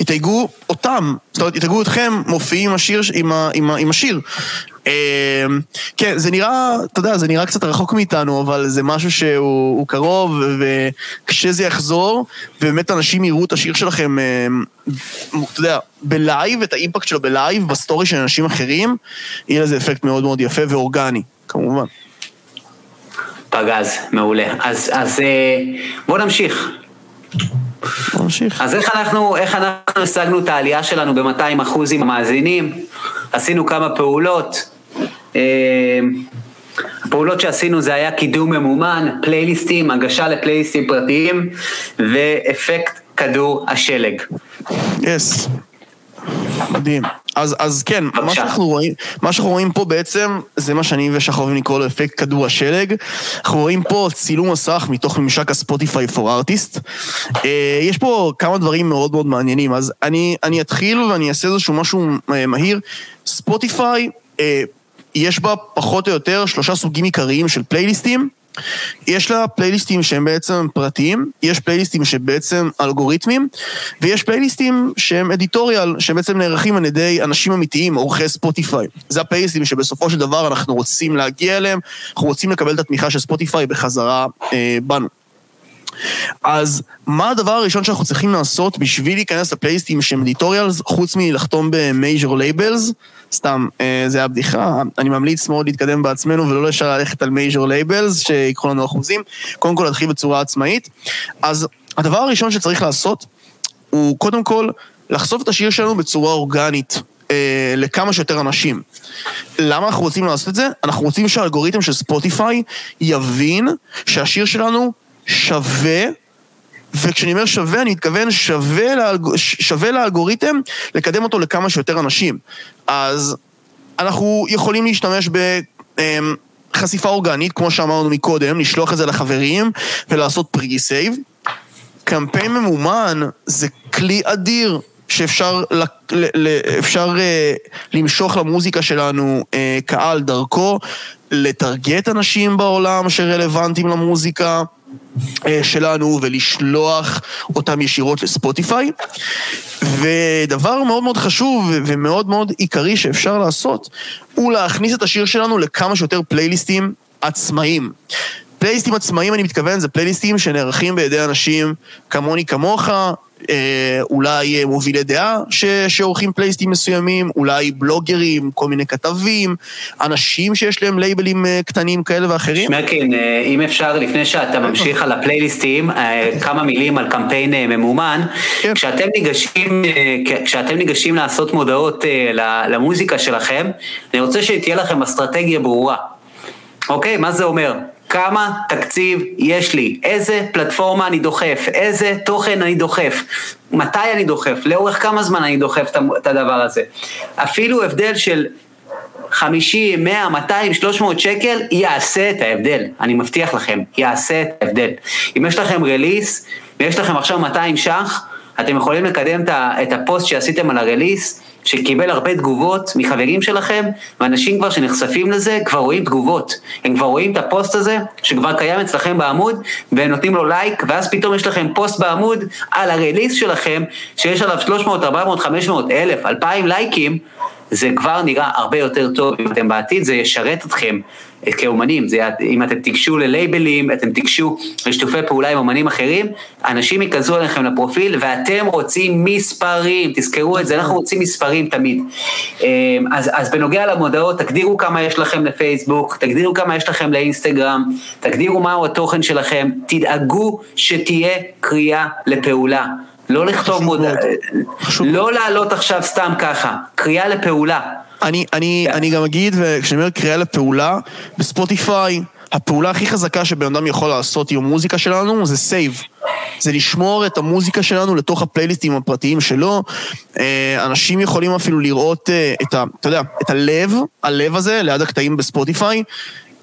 יתייגו אותם, זאת אומרת, יתייגו אתכם מופיעים עם השיר, עם, עם, עם השיר. אמ, כן, זה נראה, אתה יודע, זה נראה קצת רחוק מאיתנו, אבל זה משהו שהוא קרוב, וכשזה יחזור, ובאמת אנשים יראו את השיר שלכם, אמ, אתה יודע, ב live, את ה impact שלו ב live, בסטורי של אנשים אחרים, יהיה לזה אפקט מאוד מאוד יפה ואורגני, כמובן. פגז, מעולה. אז, אז אה, בואו נמשיך. נמשיך. אז איך אנחנו, איך אנחנו השגנו את העלייה שלנו ב-200 אחוז עם המאזינים? עשינו כמה פעולות. אה, הפעולות שעשינו זה היה קידום ממומן, פלייליסטים, הגשה לפלייליסטים פרטיים ואפקט כדור השלג. יס. Yes. מדהים. אז, אז כן, מה שאנחנו, רואים, מה שאנחנו רואים פה בעצם, זה מה שאני ושחר אוהבים לקרוא לו אפקט כדור השלג. אנחנו רואים פה צילום מסך מתוך ממשק הספוטיפיי פור ארטיסט. יש פה כמה דברים מאוד מאוד מעניינים, אז אני, אני אתחיל ואני אעשה איזשהו משהו אה, מהיר. ספוטיפיי, אה, יש בה פחות או יותר שלושה סוגים עיקריים של פלייליסטים. יש לה פלייליסטים שהם בעצם פרטיים, יש פלייליסטים שבעצם אלגוריתמים, ויש פלייליסטים שהם editorial, שהם בעצם נערכים על ידי אנשים אמיתיים, עורכי ספוטיפיי. זה הפלייליסטים שבסופו של דבר אנחנו רוצים להגיע אליהם, אנחנו רוצים לקבל את התמיכה של ספוטיפיי בחזרה אה, בנו. אז מה הדבר הראשון שאנחנו צריכים לעשות בשביל להיכנס לפלייליסטים שהם editorials, חוץ מלחתום ב major labels? סתם, אה, זה היה בדיחה. אני ממליץ מאוד להתקדם בעצמנו ולא ישר ללכת על major labels, שיקחו לנו אחוזים. קודם כל להתחיל בצורה עצמאית. אז הדבר הראשון שצריך לעשות, הוא קודם כל לחשוף את השיר שלנו בצורה אורגנית. אה, לכמה שיותר אנשים. למה אנחנו רוצים לעשות את זה? אנחנו רוצים שהאלגוריתם של ספוטיפיי יבין שהשיר שלנו שווה, וכשאני אומר שווה, אני מתכוון שווה, לאלג... שווה לאלגוריתם לקדם אותו לכמה שיותר אנשים. אז אנחנו יכולים להשתמש ב... אמ, חשיפה אורגנית, כמו שאמרנו מקודם, לשלוח את זה לחברים ולעשות pre-save. קמפיין ממומן זה כלי אדיר שאפשר ל, ל, ל, אפשר, אה, למשוך למוזיקה שלנו אה, קהל דרכו, לטרגט אנשים בעולם שרלוונטיים למוזיקה. אה, שלנו ולשלוח אותם ישירות לספוטיפיי. ודבר מאוד מאוד חשוב ומאוד מאוד עיקרי שאפשר לעשות, הוא להכניס את השיר שלנו לכמה שיותר פלייליסטים עצמאיים. פלייליסטים עצמאיים, אני מתכוון, זה פלייליסטים שנערכים בידי אנשים כמוני כמוך, אולי אה, מובילי דעה ש, שעורכים פלייסטים מסוימים, אולי בלוגרים, כל מיני כתבים, אנשים שיש להם לייבלים אה, קטנים כאלה ואחרים. שמרקין, אם אפשר, לפני שאתה ממשיך על הפלייליסטים, כמה מילים על קמפיין ממומן. כן. כשאתם ניגשים, כשאתם ניגשים לעשות מודעות למוזיקה שלכם, אני רוצה שתהיה לכם אסטרטגיה ברורה. אוקיי? מה זה אומר? כמה תקציב יש לי, איזה פלטפורמה אני דוחף, איזה תוכן אני דוחף, מתי אני דוחף, לאורך כמה זמן אני דוחף את הדבר הזה. אפילו הבדל של 50, 100, 200, 300 שקל, יעשה את ההבדל, אני מבטיח לכם, יעשה את ההבדל. אם יש לכם רליס, ויש לכם עכשיו 200 ש"ח, אתם יכולים לקדם את הפוסט שעשיתם על ה release, שקיבל הרבה תגובות מחברים שלכם, ואנשים כבר שנחשפים לזה כבר רואים תגובות. הם כבר רואים את הפוסט הזה, שכבר קיים אצלכם בעמוד, והם נותנים לו לייק, ואז פתאום יש לכם פוסט בעמוד על ה release שלכם, שיש עליו 300, 400, 500, 1,000, 2,000 לייקים, זה כבר נראה הרבה יותר טוב אם אתם בעתיד, זה ישרת אתכם כאומנים, זה, אם אתם תיגשו ללייבלים, אתם תיגשו לשיתופי פעולה עם אומנים אחרים, אנשים ייכנסו אליכם לפרופיל ואתם רוצים מספרים, תזכרו את זה, אנחנו רוצים מספרים תמיד. אמ, אז, אז בנוגע למודעות, תגדירו כמה יש לכם לפייסבוק, תגדירו כמה יש לכם לאינסטגרם, תגדירו מהו התוכן שלכם, תדאגו שתהיה קריאה לפעולה. לא לכתוב מודעה, לא לעלות עכשיו סתם ככה, קריאה לפעולה. אני, אני, אני גם אגיד, וכשאני אומר קריאה לפעולה, בספוטיפיי, הפעולה הכי חזקה שבן אדם יכול לעשות עם המוזיקה שלנו זה save. זה לשמור את המוזיקה שלנו לתוך הפלייליסטים הפרטיים שלו. אה, אנשים יכולים אפילו לראות אה, את ה... אתה יודע, את הלב, הלב הזה, ליד הקטעים בספוטיפיי.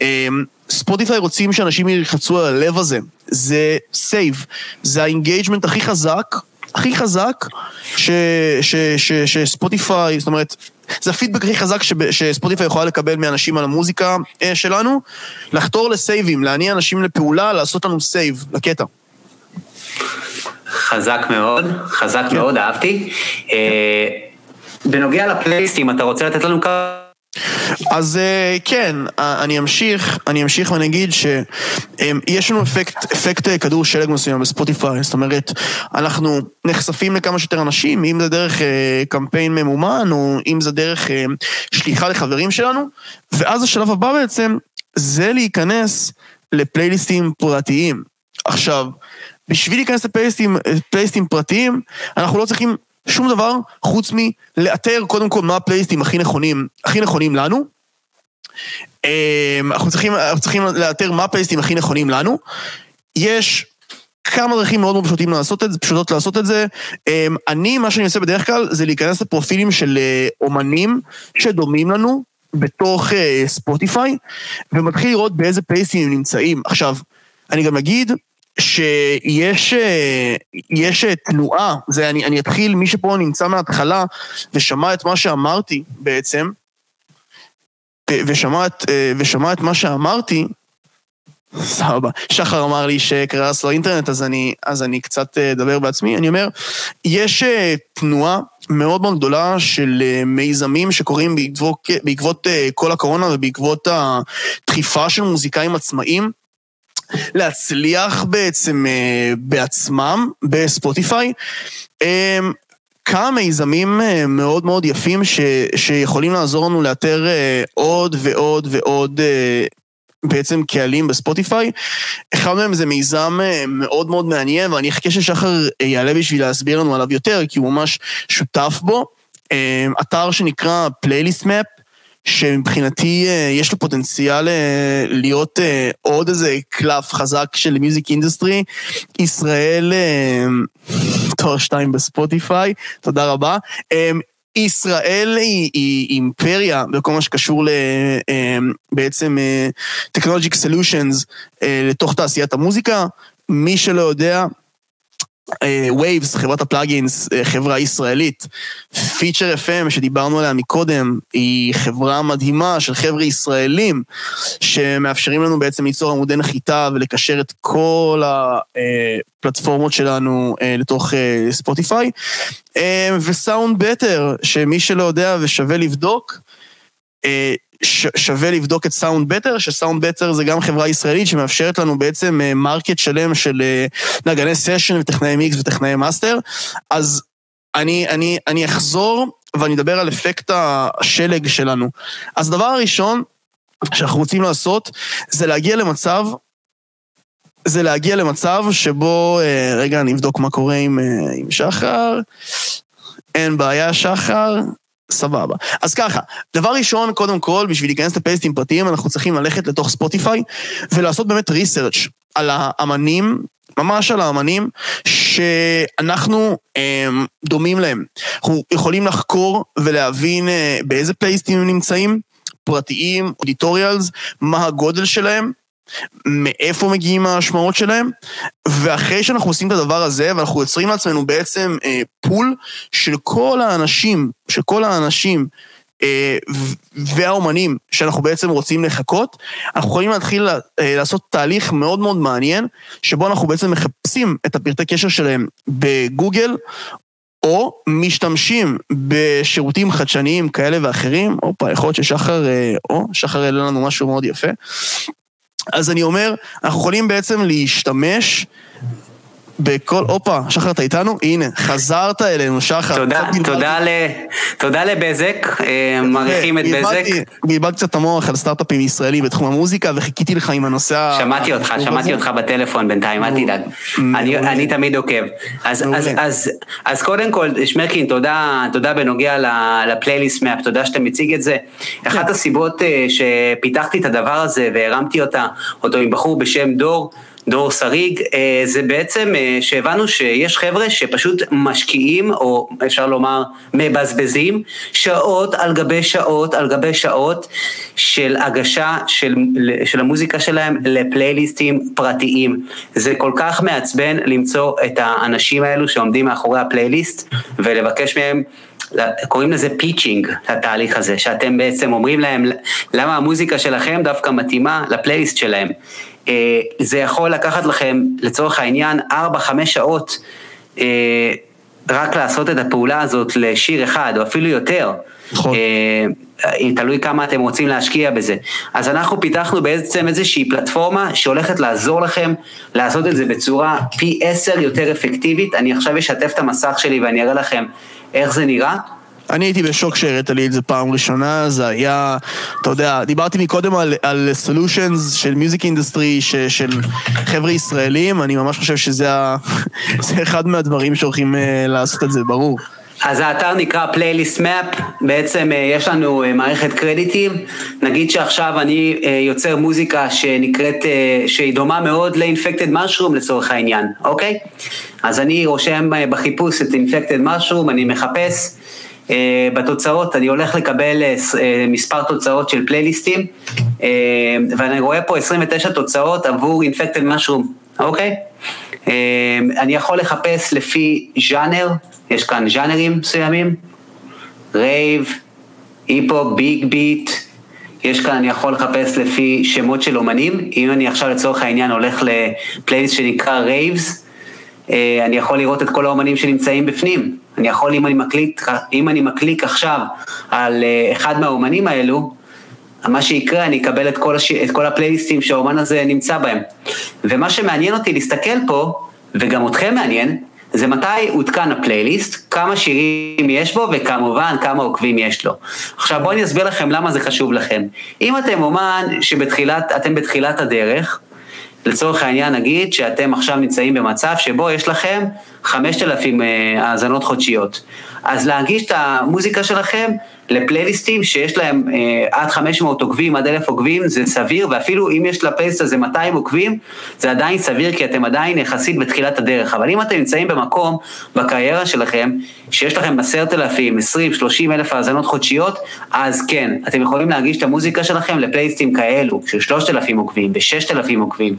אה, ספוטיפיי רוצים שאנשים ילחצו על הלב הזה. זה save. זה ה engagement הכי חזק, הכי חזק, שספוטיפיי, זאת אומרת, זה הפידבק הכי חזק שספוטיפיי יכולה לקבל מאנשים על המוזיקה שלנו, לחתור ל saveים, להניע אנשים לפעולה, לעשות לנו save, לקטע. חזק מאוד, חזק כן. מאוד, אהבתי. אה, בנוגע לפלייליסטים, אתה רוצה לתת לנו כמה... אז אה, כן, אה, אני אמשיך, אני אמשיך ואני אגיד שיש לנו אפקט, אפקט כדור שלג מסוים בספוטיפיי, זאת אומרת, אנחנו נחשפים לכמה שיותר אנשים, אם זה דרך קמפיין ממומן, או אם זה דרך שליחה לחברים שלנו, ואז השלב הבא בעצם, זה להיכנס לפלייליסטים פרטיים. עכשיו, בשביל להיכנס לפלייסטים פרטיים, אנחנו לא צריכים שום דבר חוץ מלאתר קודם כל מה הפלייסטים הכי נכונים, הכי נכונים לנו. אמ, אנחנו צריכים, אנחנו צריכים לאתר מה הפלייסטים הכי נכונים לנו. יש כמה דרכים מאוד מאוד פשוטים לעשות את זה, פשוטות לעשות את זה. אמ, אני, מה שאני עושה בדרך כלל, זה להיכנס לפרופילים של אה, אומנים שדומים לנו בתוך אה, ספוטיפיי, ומתחיל לראות באיזה פלייסטים הם נמצאים. עכשיו, אני גם אגיד שיש אה, יש אה, תנועה, זה אני, אני אתחיל, מי שפה נמצא מההתחלה ושמע את מה שאמרתי בעצם, ושמע את, אה, ושמע את מה שאמרתי, סבבה. שחר אמר לי שקרס לו אינטרנט, אז אני, אז אני קצת אדבר בעצמי. אני אומר, יש תנועה מאוד מאוד גדולה של מיזמים שקורים בעקבות, בעקבות כל הקורונה ובעקבות הדחיפה של מוזיקאים עצמאים. להצליח בעצם אה, בעצמם בספוטיפיי. אה, כמה מיזמים אה, מאוד מאוד יפים ש, שיכולים לעזור לנו לאתר עוד ועוד ועוד בעצם קהלים בספוטיפיי. אחד מהם זה מיזם מאוד מאוד מעניין, ואני אחכה ששחר יעלה בשביל להסביר לנו עליו יותר, כי הוא ממש שותף בו. אתר שנקרא Playlist Map, שמבחינתי אה, יש לו פוטנציאל אה, להיות אה, עוד איזה קלף חזק של music industry. ישראל, תואר שתיים בספוטיפיי, תודה רבה. ישראל היא, היא אימפריה בכל מה שקשור ל, בעצם technologic solutions לתוך תעשיית המוזיקה. מי שלא יודע, Waves, אה, חברת ה plugins, אה, חברה ישראלית. Feature FM שדיברנו עליה מקודם, היא חברה מדהימה של חבר'ה ישראלים, שמאפשרים לנו בעצם ליצור עמודי נחיתה ולקשר את כל הפלטפורמות שלנו אה, לתוך ספוטיפיי. ו SoundBetter, שמי שלא יודע ושווה לבדוק, שווה לבדוק את SoundBetter, ש SoundBetter זה גם חברה ישראלית שמאפשרת לנו בעצם market אה, שלם של אה, נגני סשן וטכנאי מיקס וטכנאי מאסטר. אז אני, אני, אני אחזור ואני אדבר על אפקט השלג שלנו. אז הדבר הראשון שאנחנו רוצים לעשות זה להגיע למצב זה להגיע למצב שבו, אה, רגע, אני אבדוק מה קורה עם, עם שחר. אין בעיה, שחר. סבבה. אז ככה, דבר ראשון, קודם כל, בשביל להיכנס לפייסטים פרטיים, אנחנו צריכים ללכת לתוך ספוטיפיי ולעשות באמת ריסרצ' על האמנים, ממש על האמנים, שאנחנו הם, דומים להם. אנחנו יכולים לחקור ולהבין אה, באיזה פייסטים הם נמצאים, פרטיים, אודיטוריאלס, מה הגודל שלהם, מאיפה מגיעים ההשמעות שלהם, ואחרי שאנחנו עושים את הדבר הזה, ואנחנו יוצרים לעצמנו בעצם אה, פול של כל האנשים, של כל האנשים אה, והאומנים שאנחנו בעצם רוצים לחכות, אנחנו יכולים להתחיל אה, לעשות תהליך מאוד מאוד מעניין, שבו אנחנו בעצם מחפשים את הפרטי קשר שלהם בגוגל, או משתמשים בשירותים חדשניים כאלה ואחרים, הופה, יכול להיות ששחר, אה, או, שחר העלה לנו משהו מאוד יפה. אז אני אומר, אנחנו יכולים בעצם להשתמש בכל... הופה, שחר, אתה איתנו? הנה, חזרת אלינו, שחר. תודה, תודה, ל... תודה לבזק, אה, מעריכים את בזק. בלבלתי קצת את המוח על סטארט-אפים ישראלים בתחום המוזיקה, וחיכיתי לך עם הנושא. שמעתי אותך, שמעתי אותך בטלפון בינתיים, אל תדאג. אני תמיד עוקב. אז קודם כל, שמרקין, תודה בנוגע לפלייליסט מאפ, תודה שאתה מציג את זה. אחת הסיבות אה, שפיתחתי את הדבר הזה והרמתי אותה, אותו עם בחור בשם דור, דור שריג, אה, זה בעצם אה, שהבנו שיש חבר'ה שפשוט משקיעים, או אפשר לומר מבזבזים, שעות על גבי שעות על גבי שעות של הגשה של, של המוזיקה שלהם לפלייליסטים פרטיים. זה כל כך מעצבן למצוא את האנשים האלו שעומדים מאחורי הפלייליסט ולבקש מהם קוראים לזה pitching, לתהליך הזה, שאתם בעצם אומרים להם למה המוזיקה שלכם דווקא מתאימה לפלייליסט שלהם. אה, זה יכול לקחת לכם, לצורך העניין, 4-5 שעות אה, רק לעשות את הפעולה הזאת לשיר אחד, או אפילו יותר. נכון. אה, תלוי כמה אתם רוצים להשקיע בזה. אז אנחנו פיתחנו בעצם איזושהי פלטפורמה שהולכת לעזור לכם לעשות את זה בצורה פי עשר יותר אפקטיבית. אני עכשיו אשתף את המסך שלי ואני אראה לכם איך זה נראה. אני הייתי בשוק שהראית לי את זה פעם ראשונה, זה היה, אתה יודע, דיברתי מקודם על, על solutions של music industry, של חבר'ה ישראלים, אני ממש חושב שזה ה, אחד מהדברים שהולכים אה, לעשות את זה, ברור. אז האתר נקרא Playlist Map, בעצם אה, יש לנו אה, מערכת קרדיטים, נגיד שעכשיו אני יוצר מוזיקה שנקראת, שהיא דומה מאוד ל-infected mushroom לצורך העניין, אוקיי? אז אני רושם בחיפוש את infected mushroom, אני מחפש, אה, בתוצאות, אני הולך לקבל אה, אה, מספר תוצאות של פלייליסטים, ואני רואה פה 29 תוצאות עבור אינפקטד משרום, אוקיי? אני יכול לחפש לפי ז'אנר, יש כאן ז'אנרים מסוימים, rave, hip hop, big beat, יש כאן, אני יכול לחפש לפי שמות של אומנים, אם אני עכשיו לצורך העניין הולך לפלייליסט שנקרא Raves, אני יכול לראות את כל האומנים שנמצאים בפנים. אני יכול, אם אני מקליק, אם אני מקליק עכשיו על אה, אחד מהאומנים האלו, מה שיקרה, אני אקבל את כל, הש... את כל הפלייליסטים שהאומן הזה נמצא בהם. ומה שמעניין אותי להסתכל פה, וגם אתכם מעניין, זה מתי עודכן הפלייליסט, כמה שירים יש בו, וכמובן כמה עוקבים יש לו. עכשיו בואו אני אסביר לכם למה זה חשוב לכם. אם אתם אומן שבתחילת, אתם בתחילת הדרך, לצורך העניין נגיד שאתם עכשיו נמצאים במצב שבו יש לכם 5,000 אה, האזנות חודשיות. אז להגיש את המוזיקה שלכם לפלייליסטים שיש להם אה, עד 500 עוקבים, עד 1,000 עוקבים, זה סביר, ואפילו אם יש לפלייליסט הזה 200 עוקבים, זה עדיין סביר, כי אתם עדיין יחסית בתחילת הדרך. אבל אם אתם נמצאים במקום, בקריירה שלכם, שיש לכם 10,000, 20, 30 אלף האזנות חודשיות, אז כן, אתם יכולים להגיש את המוזיקה שלכם לפלייליסטים כאלו, של 3,000 עוקבים, ו-6,000 עוקבים,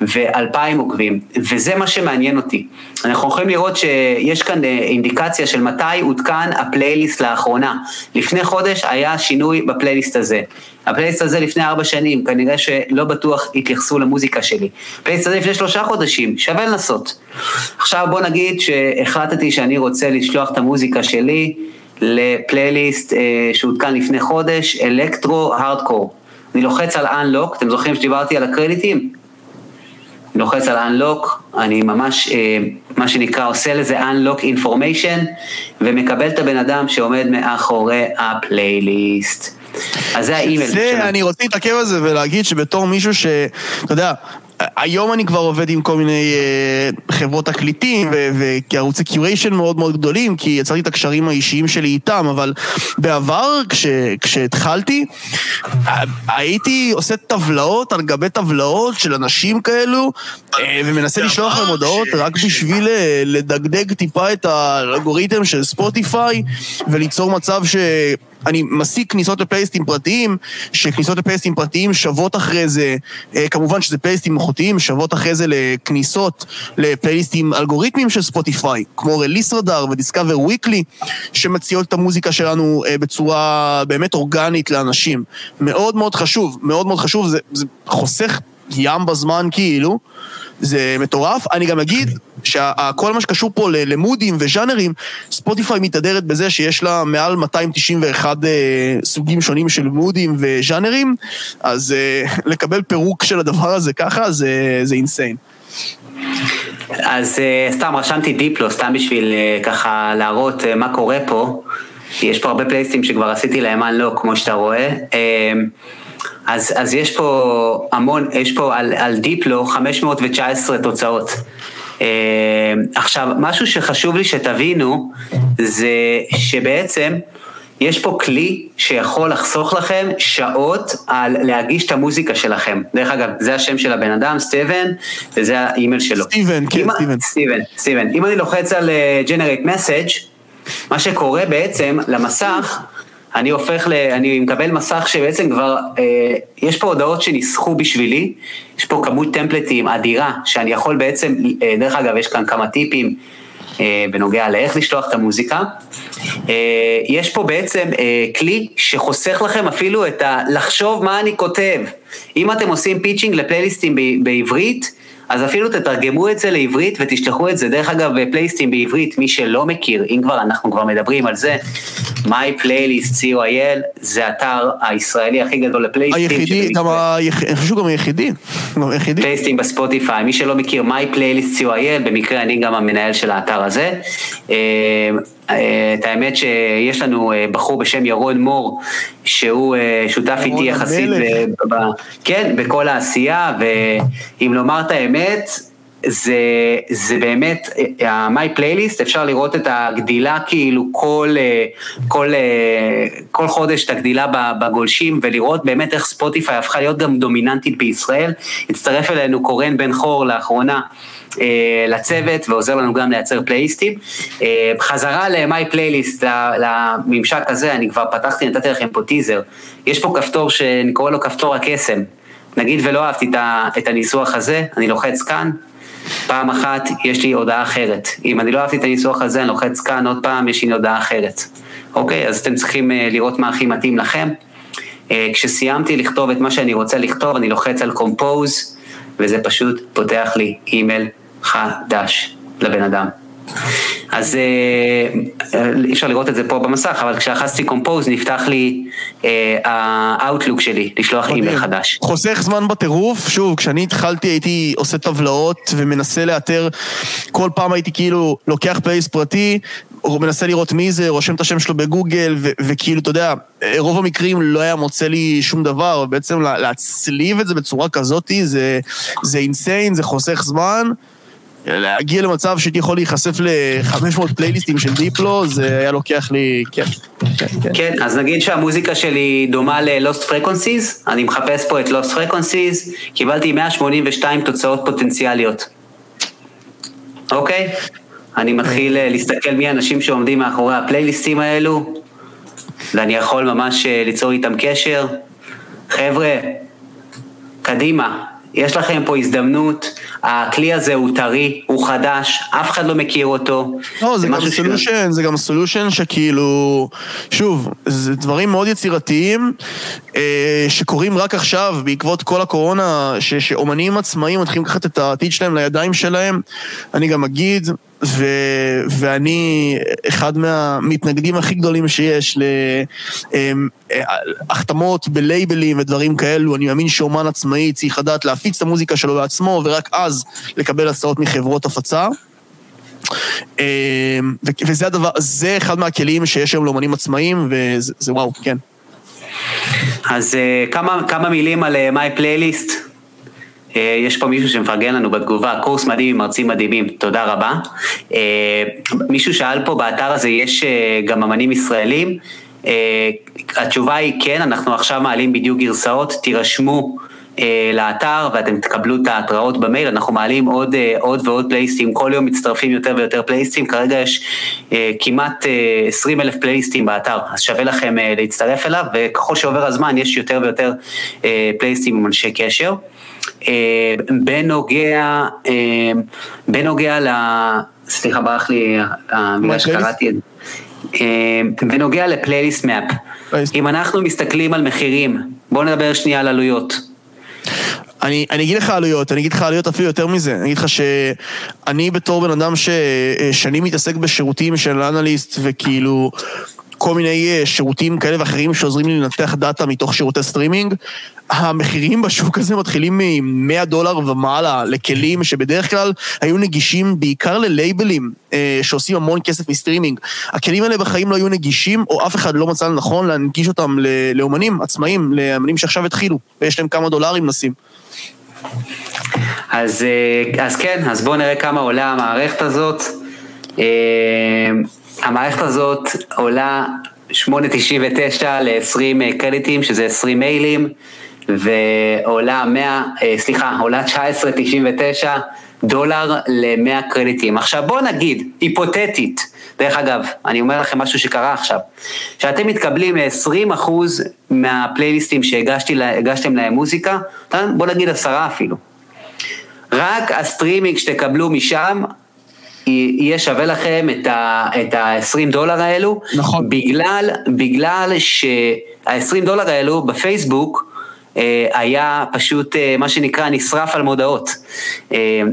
ו-2,000 עוקבים, וזה מה שמעניין אותי. אנחנו יכולים לראות שיש כאן אה, אינדיקציה של מתי עודכן הפלייליסט לאחרונה. לפני חודש היה שינוי בפלייליסט הזה. הפלייליסט הזה לפני ארבע שנים, כנראה שלא בטוח התייחסו למוזיקה שלי. הפלייליסט הזה לפני שלושה חודשים, שווה לנסות. עכשיו בוא נגיד שהחלטתי שאני רוצה לשלוח את המוזיקה שלי לפלייליסט אה, שעודכן לפני חודש, אלקטרו הארדקור. אני לוחץ על Unlock, אתם זוכרים שדיברתי על הקרדיטים? לוחץ על Unlock, אני ממש, אה, מה שנקרא, עושה לזה Unlock Information, ומקבל את הבן אדם שעומד מאחורי הפלייליסט. אז זה האימייל. זה, אני רוצה להתעכב על זה ולהגיד שבתור מישהו ש... אתה יודע, היום אני כבר עובד עם כל מיני אה, חברות תקליטים וערוצי curation מאוד מאוד גדולים, כי יצרתי את הקשרים האישיים שלי איתם, אבל בעבר, כש, כשהתחלתי, הייתי עושה טבלאות על גבי טבלאות של אנשים כאלו, אה, ומנסה לשלוח להם הודעות רק בשביל אה, לדגדג טיפה את האלגוריתם של Spotify, וליצור מצב ש... אני משיג כניסות לפלייסטים פרטיים, שכניסות לפלייסטים פרטיים שוות אחרי זה, אה, כמובן שזה פלייסטים מלאכותיים, שוות אחרי זה לכניסות לפלייסטים אלגוריתמיים של ספוטיפיי, כמו רליס רדאר ודיסקאבר וויקלי, שמציעות את המוזיקה שלנו אה, בצורה באמת אורגנית לאנשים. מאוד מאוד חשוב, מאוד מאוד חשוב, זה, זה חוסך ים בזמן כאילו. זה מטורף. אני גם אגיד שכל מה שקשור פה למודים וז'אנרים, ספוטיפיי מתהדרת בזה שיש לה מעל 291 אה, סוגים שונים של מודים וז'אנרים, אז אה, לקבל פירוק של הדבר הזה ככה זה, זה אינסיין. אז uh, סתם רשמתי דיפלו, סתם בשביל ככה להראות מה קורה פה. יש פה הרבה פלייסטים שכבר עשיתי להם לא, כמו שאתה רואה. אז, אז יש פה המון, יש פה על, על דיפלו 519 תוצאות. Uh, עכשיו, משהו שחשוב לי שתבינו, זה שבעצם יש פה כלי שיכול לחסוך לכם שעות על להגיש את המוזיקה שלכם. דרך אגב, זה השם של הבן אדם, סטיבן, וזה האימייל שלו. סטיבן, כן, סטיבן. סטיבן, סטיבן. אם אני לוחץ על uh, generate message, מה שקורה בעצם למסך, אני הופך ל... אני מקבל מסך שבעצם כבר, אה, יש פה הודעות שניסחו בשבילי, יש פה כמות טמפלטים אדירה, שאני יכול בעצם, אה, דרך אגב, יש כאן כמה טיפים אה, בנוגע לאיך לשלוח את המוזיקה. אה, יש פה בעצם אה, כלי שחוסך לכם אפילו את ה... לחשוב מה אני כותב. אם אתם עושים pitching לפלייליסטים בעברית, אז אפילו תתרגמו את זה לעברית ותשלחו את זה. דרך אגב, פלייליסטים בעברית, מי שלא מכיר, אם כבר אנחנו כבר מדברים על זה, My Playlist co.il זה אתר הישראלי הכי גדול לפלייליסטים. היחידי, גם אני חושב היחידי. פלייליסטים בספוטיפיי, מי שלא מכיר My Playlist co.il, במקרה אני גם המנהל של האתר הזה. אה, אה, את האמת שיש לנו אה, בחור בשם ירון מור, שהוא שותף איתי יחסית, ב, כן, בכל העשייה, ואם לומר את האמת, זה, זה באמת, ה-My Playlist, אפשר לראות את הגדילה כאילו כל, כל, כל חודש את הגדילה בגולשים ולראות באמת איך ספוטיפיי הפכה להיות גם דומיננטית בישראל. הצטרף אלינו קורן בן חור לאחרונה. אה, לצוות ועוזר לנו גם לייצר פלייליסטים. אה, חזרה ל-My Playlist, לממשק הזה, אני כבר פתחתי, נתתי לכם פה טיזר. יש פה כפתור שאני קורא לו כפתור הקסם. נגיד ולא אהבתי את הניסוח הזה, אני לוחץ כאן, פעם אחת יש לי הודעה אחרת. אם אני לא אהבתי את הניסוח הזה, אני לוחץ כאן עוד פעם, יש לי הודעה אחרת. אוקיי, אז אתם צריכים אה, לראות מה הכי מתאים לכם. כשסיימתי לכתוב את מה שאני רוצה לכתוב, אני לוחץ על Compose, וזה פשוט פותח לי אימייל חדש לבן אדם. אז אה, אי אפשר לראות את זה פה במסך, אבל כשלחצתי compose נפתח לי ה Outlook שלי, לשלוח אימייל חדש. חוסך זמן בטירוף, שוב, כשאני התחלתי הייתי עושה טבלאות ומנסה לאתר, כל פעם הייתי כאילו לוקח פייס פרטי, הוא מנסה לראות מי זה, רושם את השם שלו בגוגל, וכאילו, אתה יודע, רוב המקרים לא היה מוצא לי שום דבר, בעצם להצליב את זה בצורה כזאת, זה, זה אינסיין, זה חוסך זמן. להגיע למצב שהייתי יכול להיחשף ל-500 פלייליסטים של דיפלו, זה היה לוקח לי, כן. כן, כן. כן, אז נגיד שהמוזיקה שלי דומה ל-Lost Frequencies, אני מחפש פה את Lost Frequencies, קיבלתי 182 תוצאות פוטנציאליות. אוקיי? אני מתחיל אה, להסתכל מי האנשים שעומדים מאחורי הפלייליסטים האלו, ואני יכול ממש אה, ליצור איתם קשר. חבר'ה, קדימה, יש לכם פה הזדמנות, הכלי הזה הוא טרי, הוא חדש, אף אחד לא מכיר אותו. לא, זה, זה גם solution, ש... זה גם solution שכאילו, שוב, זה דברים מאוד יצירתיים, אה, שקורים רק עכשיו, בעקבות כל הקורונה, ש, שאומנים עצמאיים מתחילים לקחת את העתיד שלהם לידיים שלהם. אני גם אגיד, ו, ואני אחד מהמתנגדים הכי גדולים שיש להחתמות בלייבלים ודברים כאלו, אני מאמין שאומן עצמאי צריך לדעת להפיץ את המוזיקה שלו בעצמו, ורק אז לקבל הצעות מחברות הפצה. וזה הדבר, זה אחד מהכלים שיש היום לאומנים עצמאיים, וזה וואו, כן. אז כמה, כמה מילים על מיי פלייליסט. אה, יש פה מישהו שמפרגן לנו בתגובה, קורס מדהים עם מרצים מדהימים, תודה רבה. אה, מישהו שאל פה, באתר הזה יש אה, גם אמנים ישראלים. התשובה היא כן, אנחנו עכשיו מעלים בדיוק גרסאות, תירשמו. לאתר ואתם תקבלו את ההתראות במייל, אנחנו מעלים עוד, עוד ועוד פלייסטים, כל יום מצטרפים יותר ויותר פלייסטים, כרגע יש כמעט 20 אלף פלייסטים באתר, אז שווה לכם להצטרף אליו, וככל שעובר הזמן יש יותר ויותר פלייסטים עם אנשי קשר. אה, בנוגע, אה, בנוגע ל... סליחה, ברח לי המילה שקראתי את זה. אה, בנוגע לפלייליסט מאפ, אם אנחנו מסתכלים על מחירים, בואו נדבר שנייה על עלויות. אני, אני אגיד לך עלויות, אני אגיד לך עלויות אפילו יותר מזה. אני אגיד לך שאני בתור בן אדם ששנים מתעסק בשירותים של אנליסט, וכאילו כל מיני שירותים כאלה ואחרים שעוזרים לי לנתח דאטה מתוך שירותי סטרימינג. המחירים בשוק הזה מתחילים מ-100 דולר ומעלה לכלים שבדרך כלל היו נגישים בעיקר ללייבלים שעושים המון כסף מסטרימינג. הכלים האלה בחיים לא היו נגישים, או אף אחד לא מצא לנכון להנגיש אותם לאומנים עצמאים, לאמנים שעכשיו התחילו, ויש להם כמה דולרים לשים. אז, אז כן, אז בואו נראה כמה עולה המערכת הזאת. המערכת הזאת עולה 8.99 ל-20 קרדיטים, שזה 20 מיילים, ועולה 100, סליחה, עולה 19.99 דולר ל-100 קרדיטים. עכשיו בואו נגיד, היפותטית, דרך אגב, אני אומר לכם משהו שקרה עכשיו, שאתם מתקבלים 20% מהפלייליסטים שהגשתם להם מוזיקה, בואו נגיד עשרה אפילו. רק הסטרימינג שתקבלו משם, יהיה שווה לכם את ה-20 דולר האלו, נכון. בגלל, בגלל שה-20 דולר האלו בפייסבוק, היה פשוט מה שנקרא נשרף על מודעות.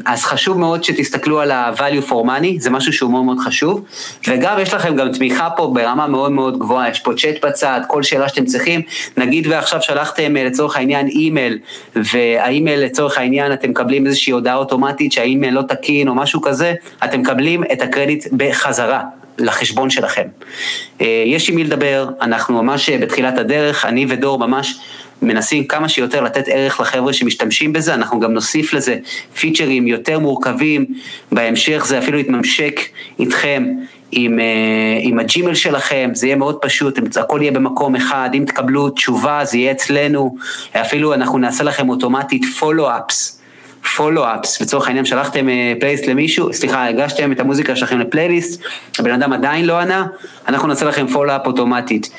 אז חשוב מאוד שתסתכלו על ה-value for money, זה משהו שהוא מאוד מאוד חשוב, וגם יש לכם גם תמיכה פה ברמה מאוד מאוד גבוהה, יש פה צ'אט בצד, כל שאלה שאתם צריכים, נגיד ועכשיו שלחתם לצורך העניין אימייל, והאימייל לצורך העניין אתם מקבלים איזושהי הודעה אוטומטית שהאימייל לא תקין או משהו כזה, אתם מקבלים את הקרדיט בחזרה. לחשבון שלכם. יש עם מי לדבר, אנחנו ממש בתחילת הדרך, אני ודור ממש מנסים כמה שיותר לתת ערך לחבר'ה שמשתמשים בזה, אנחנו גם נוסיף לזה פיצ'רים יותר מורכבים, בהמשך זה אפילו יתממשק איתכם עם, עם הג'ימל שלכם, זה יהיה מאוד פשוט, הכל יהיה במקום אחד, אם תקבלו תשובה זה יהיה אצלנו, אפילו אנחנו נעשה לכם אוטומטית follow-ups. follow-ups, לצורך העניין שלחתם פלייליסט למישהו, סליחה, הגשתם את המוזיקה שלכם לפלייליסט, הבן אדם עדיין לא ענה, אנחנו נעשה לכם follow-up אוטומטית.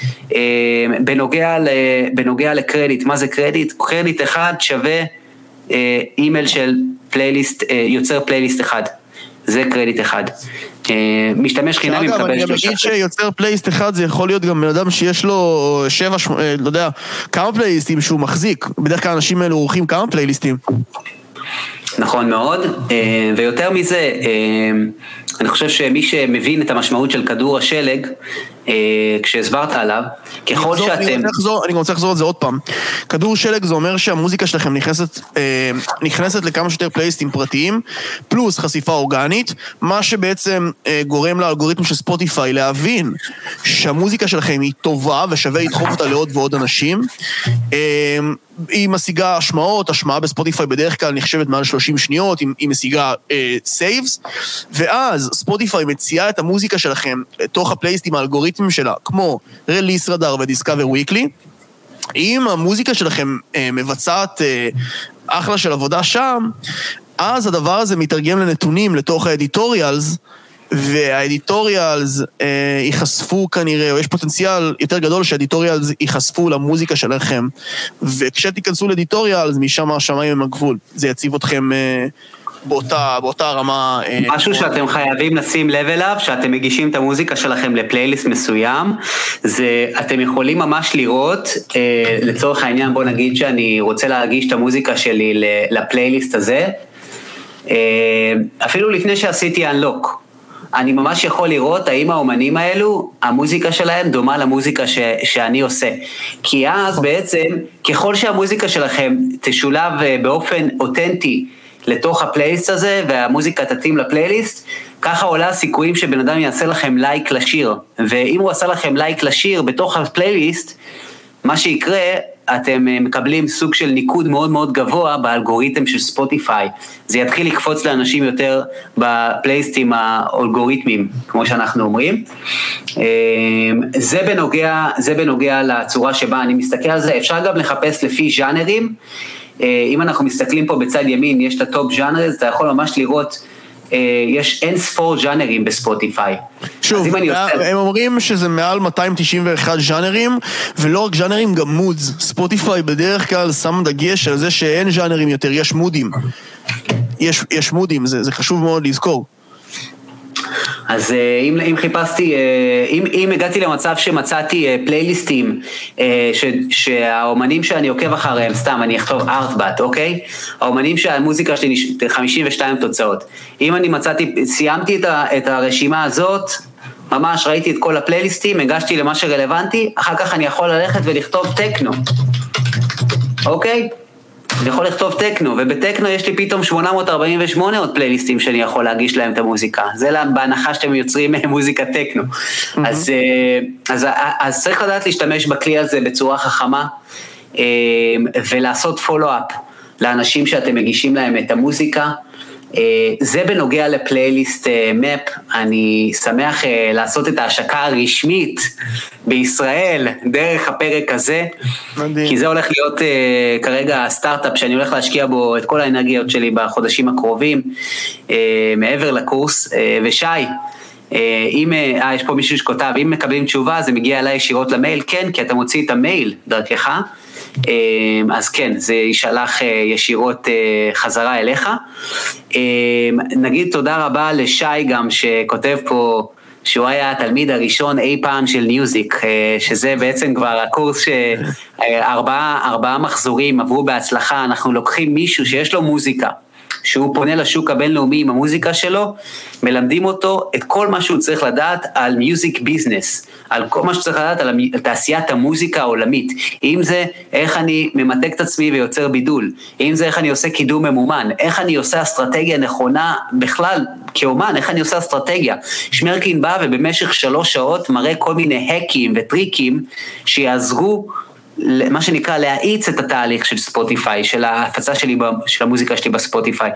בנוגע, בנוגע לקרדיט, מה זה קרדיט? קרדיט אחד שווה אימייל של פלייליסט, יוצר פלייליסט אחד. זה קרדיט אחד. משתמש חינמי מקבל שלושה. אגב, אני אגיד שיוצר פלייליסט אחד זה יכול להיות גם בן אדם שיש לו שבע, לא יודע, כמה פלייליסטים שהוא מחזיק. בדרך כלל האנשים האלו עורכים כמה פלייליסטים. נכון מאוד, ויותר מזה, אני חושב שמי שמבין את המשמעות של כדור השלג, כשהסברת עליו, ככל אני שאתם... אני רוצה, לחזור, אני רוצה לחזור על זה עוד פעם. כדור שלג זה אומר שהמוזיקה שלכם נכנסת, נכנסת לכמה שיותר פלייסטים פרטיים, פלוס חשיפה אורגנית, מה שבעצם גורם לאלגוריתם של ספוטיפיי להבין שהמוזיקה שלכם היא טובה ושווה לדחוף אותה לעוד ועוד אנשים. היא משיגה השמעות, השמעה ב Spotify בדרך כלל נחשבת מעל 30 שניות, היא משיגה saves, אה, ואז Spotify מציעה את המוזיקה שלכם לתוך הפלייליסטים האלגוריתמים שלה, כמו Release Radar ו Discover Weekly. אם המוזיקה שלכם אה, מבצעת אה, אחלה של עבודה שם, אז הדבר הזה מתרגם לנתונים לתוך ה editorials, והאדיטוריאלס אה, ייחשפו כנראה, או יש פוטנציאל יותר גדול שהאדיטוריאלס ייחשפו למוזיקה שלכם, וכשתיכנסו לאדיטוריאלס, משם השמיים הם הגבול. זה יציב אתכם אה, באותה, באותה רמה... אה, משהו שאתם חייבים לשים לב אליו, שאתם מגישים את המוזיקה שלכם לפלייליסט מסוים, זה אתם יכולים ממש לראות, אה, לצורך העניין בוא נגיד שאני רוצה להגיש את המוזיקה שלי לפלייליסט הזה, אה, אפילו לפני שעשיתי unlock. אני ממש יכול לראות האם האומנים האלו, המוזיקה שלהם דומה למוזיקה ש, שאני עושה. כי אז בעצם, ככל שהמוזיקה שלכם תשולב באופן אותנטי לתוך הפלייליסט הזה, והמוזיקה תתאים לפלייליסט, ככה עולה הסיכויים שבן אדם יעשה לכם לייק לשיר. ואם הוא עשה לכם לייק לשיר בתוך הפלייליסט, מה שיקרה, אתם מקבלים סוג של ניקוד מאוד מאוד גבוה באלגוריתם של Spotify. זה יתחיל לקפוץ לאנשים יותר בפלייסטים האלגוריתמיים, כמו שאנחנו אומרים. זה בנוגע, זה בנוגע לצורה שבה אני מסתכל על זה. אפשר גם לחפש לפי ז'אנרים. אם אנחנו מסתכלים פה בצד ימין, יש את ה top genres, אתה יכול ממש לראות יש אין ספור ז'אנרים בספוטיפיי. שוב, הם יוצא... אומרים שזה מעל 291 ז'אנרים, ולא רק ז'אנרים, גם moods. ספוטיפיי בדרך כלל שם דגש על זה שאין ז'אנרים יותר, יש moodים. יש, יש מודים, זה, זה חשוב מאוד לזכור. אז אם, אם חיפשתי, אם, אם הגעתי למצב שמצאתי פלייליסטים, ש, שהאומנים שאני עוקב אחריהם, סתם אני אכתוב ארטבאט, אוקיי? האומנים שהמוזיקה שלי 52 תוצאות. אם אני מצאתי, סיימתי את, ה, את הרשימה הזאת, ממש ראיתי את כל הפלייליסטים, הגשתי למה שרלוונטי, אחר כך אני יכול ללכת ולכתוב טכנו, אוקיי? אני יכול לכתוב טכנו, ובטכנו יש לי פתאום 848 עוד פלייליסטים שאני יכול להגיש להם את המוזיקה. זה בהנחה שאתם יוצרים מוזיקה טכנו. Mm-hmm. אז, אה, אז, אז צריך לדעת להשתמש בכלי הזה בצורה חכמה, אה, ולעשות פולו-אפ לאנשים שאתם מגישים להם את המוזיקה. אה, זה בנוגע לפלייליסט מפ, אני שמח לעשות את ההשקה הרשמית בישראל דרך הפרק הזה, מדהים. כי זה הולך להיות כרגע הסטארט-אפ שאני הולך להשקיע בו את כל האנרגיות שלי בחודשים הקרובים, מעבר לקורס, ושי, אם, אה, יש פה מישהו שכותב, אם מקבלים תשובה זה מגיע אליי ישירות למייל, כן, כי אתה מוציא את המייל דרכך, אז כן, זה יישלח ישירות חזרה אליך. נגיד תודה רבה לשי גם שכותב פה שהוא היה התלמיד הראשון אי פעם של ניוזיק, שזה בעצם כבר הקורס שארבעה מחזורים עברו בהצלחה, אנחנו לוקחים מישהו שיש לו מוזיקה. שהוא פונה לשוק הבינלאומי עם המוזיקה שלו, מלמדים אותו את כל מה שהוא צריך לדעת על music business, על כל מה שצריך לדעת על, תעשיית המוזיקה העולמית. אם זה איך אני ממתק את עצמי ויוצר בידול, אם זה איך אני עושה קידום ממומן, איך אני עושה אסטרטגיה נכונה בכלל כאומן, איך אני עושה אסטרטגיה. שמרקין בא ובמשך שלוש שעות מראה כל מיני האקים וטריקים שיעזרו מה שנקרא להאיץ את התהליך של ספוטיפיי, של ההפצה שלי, של המוזיקה שלי בספוטיפיי.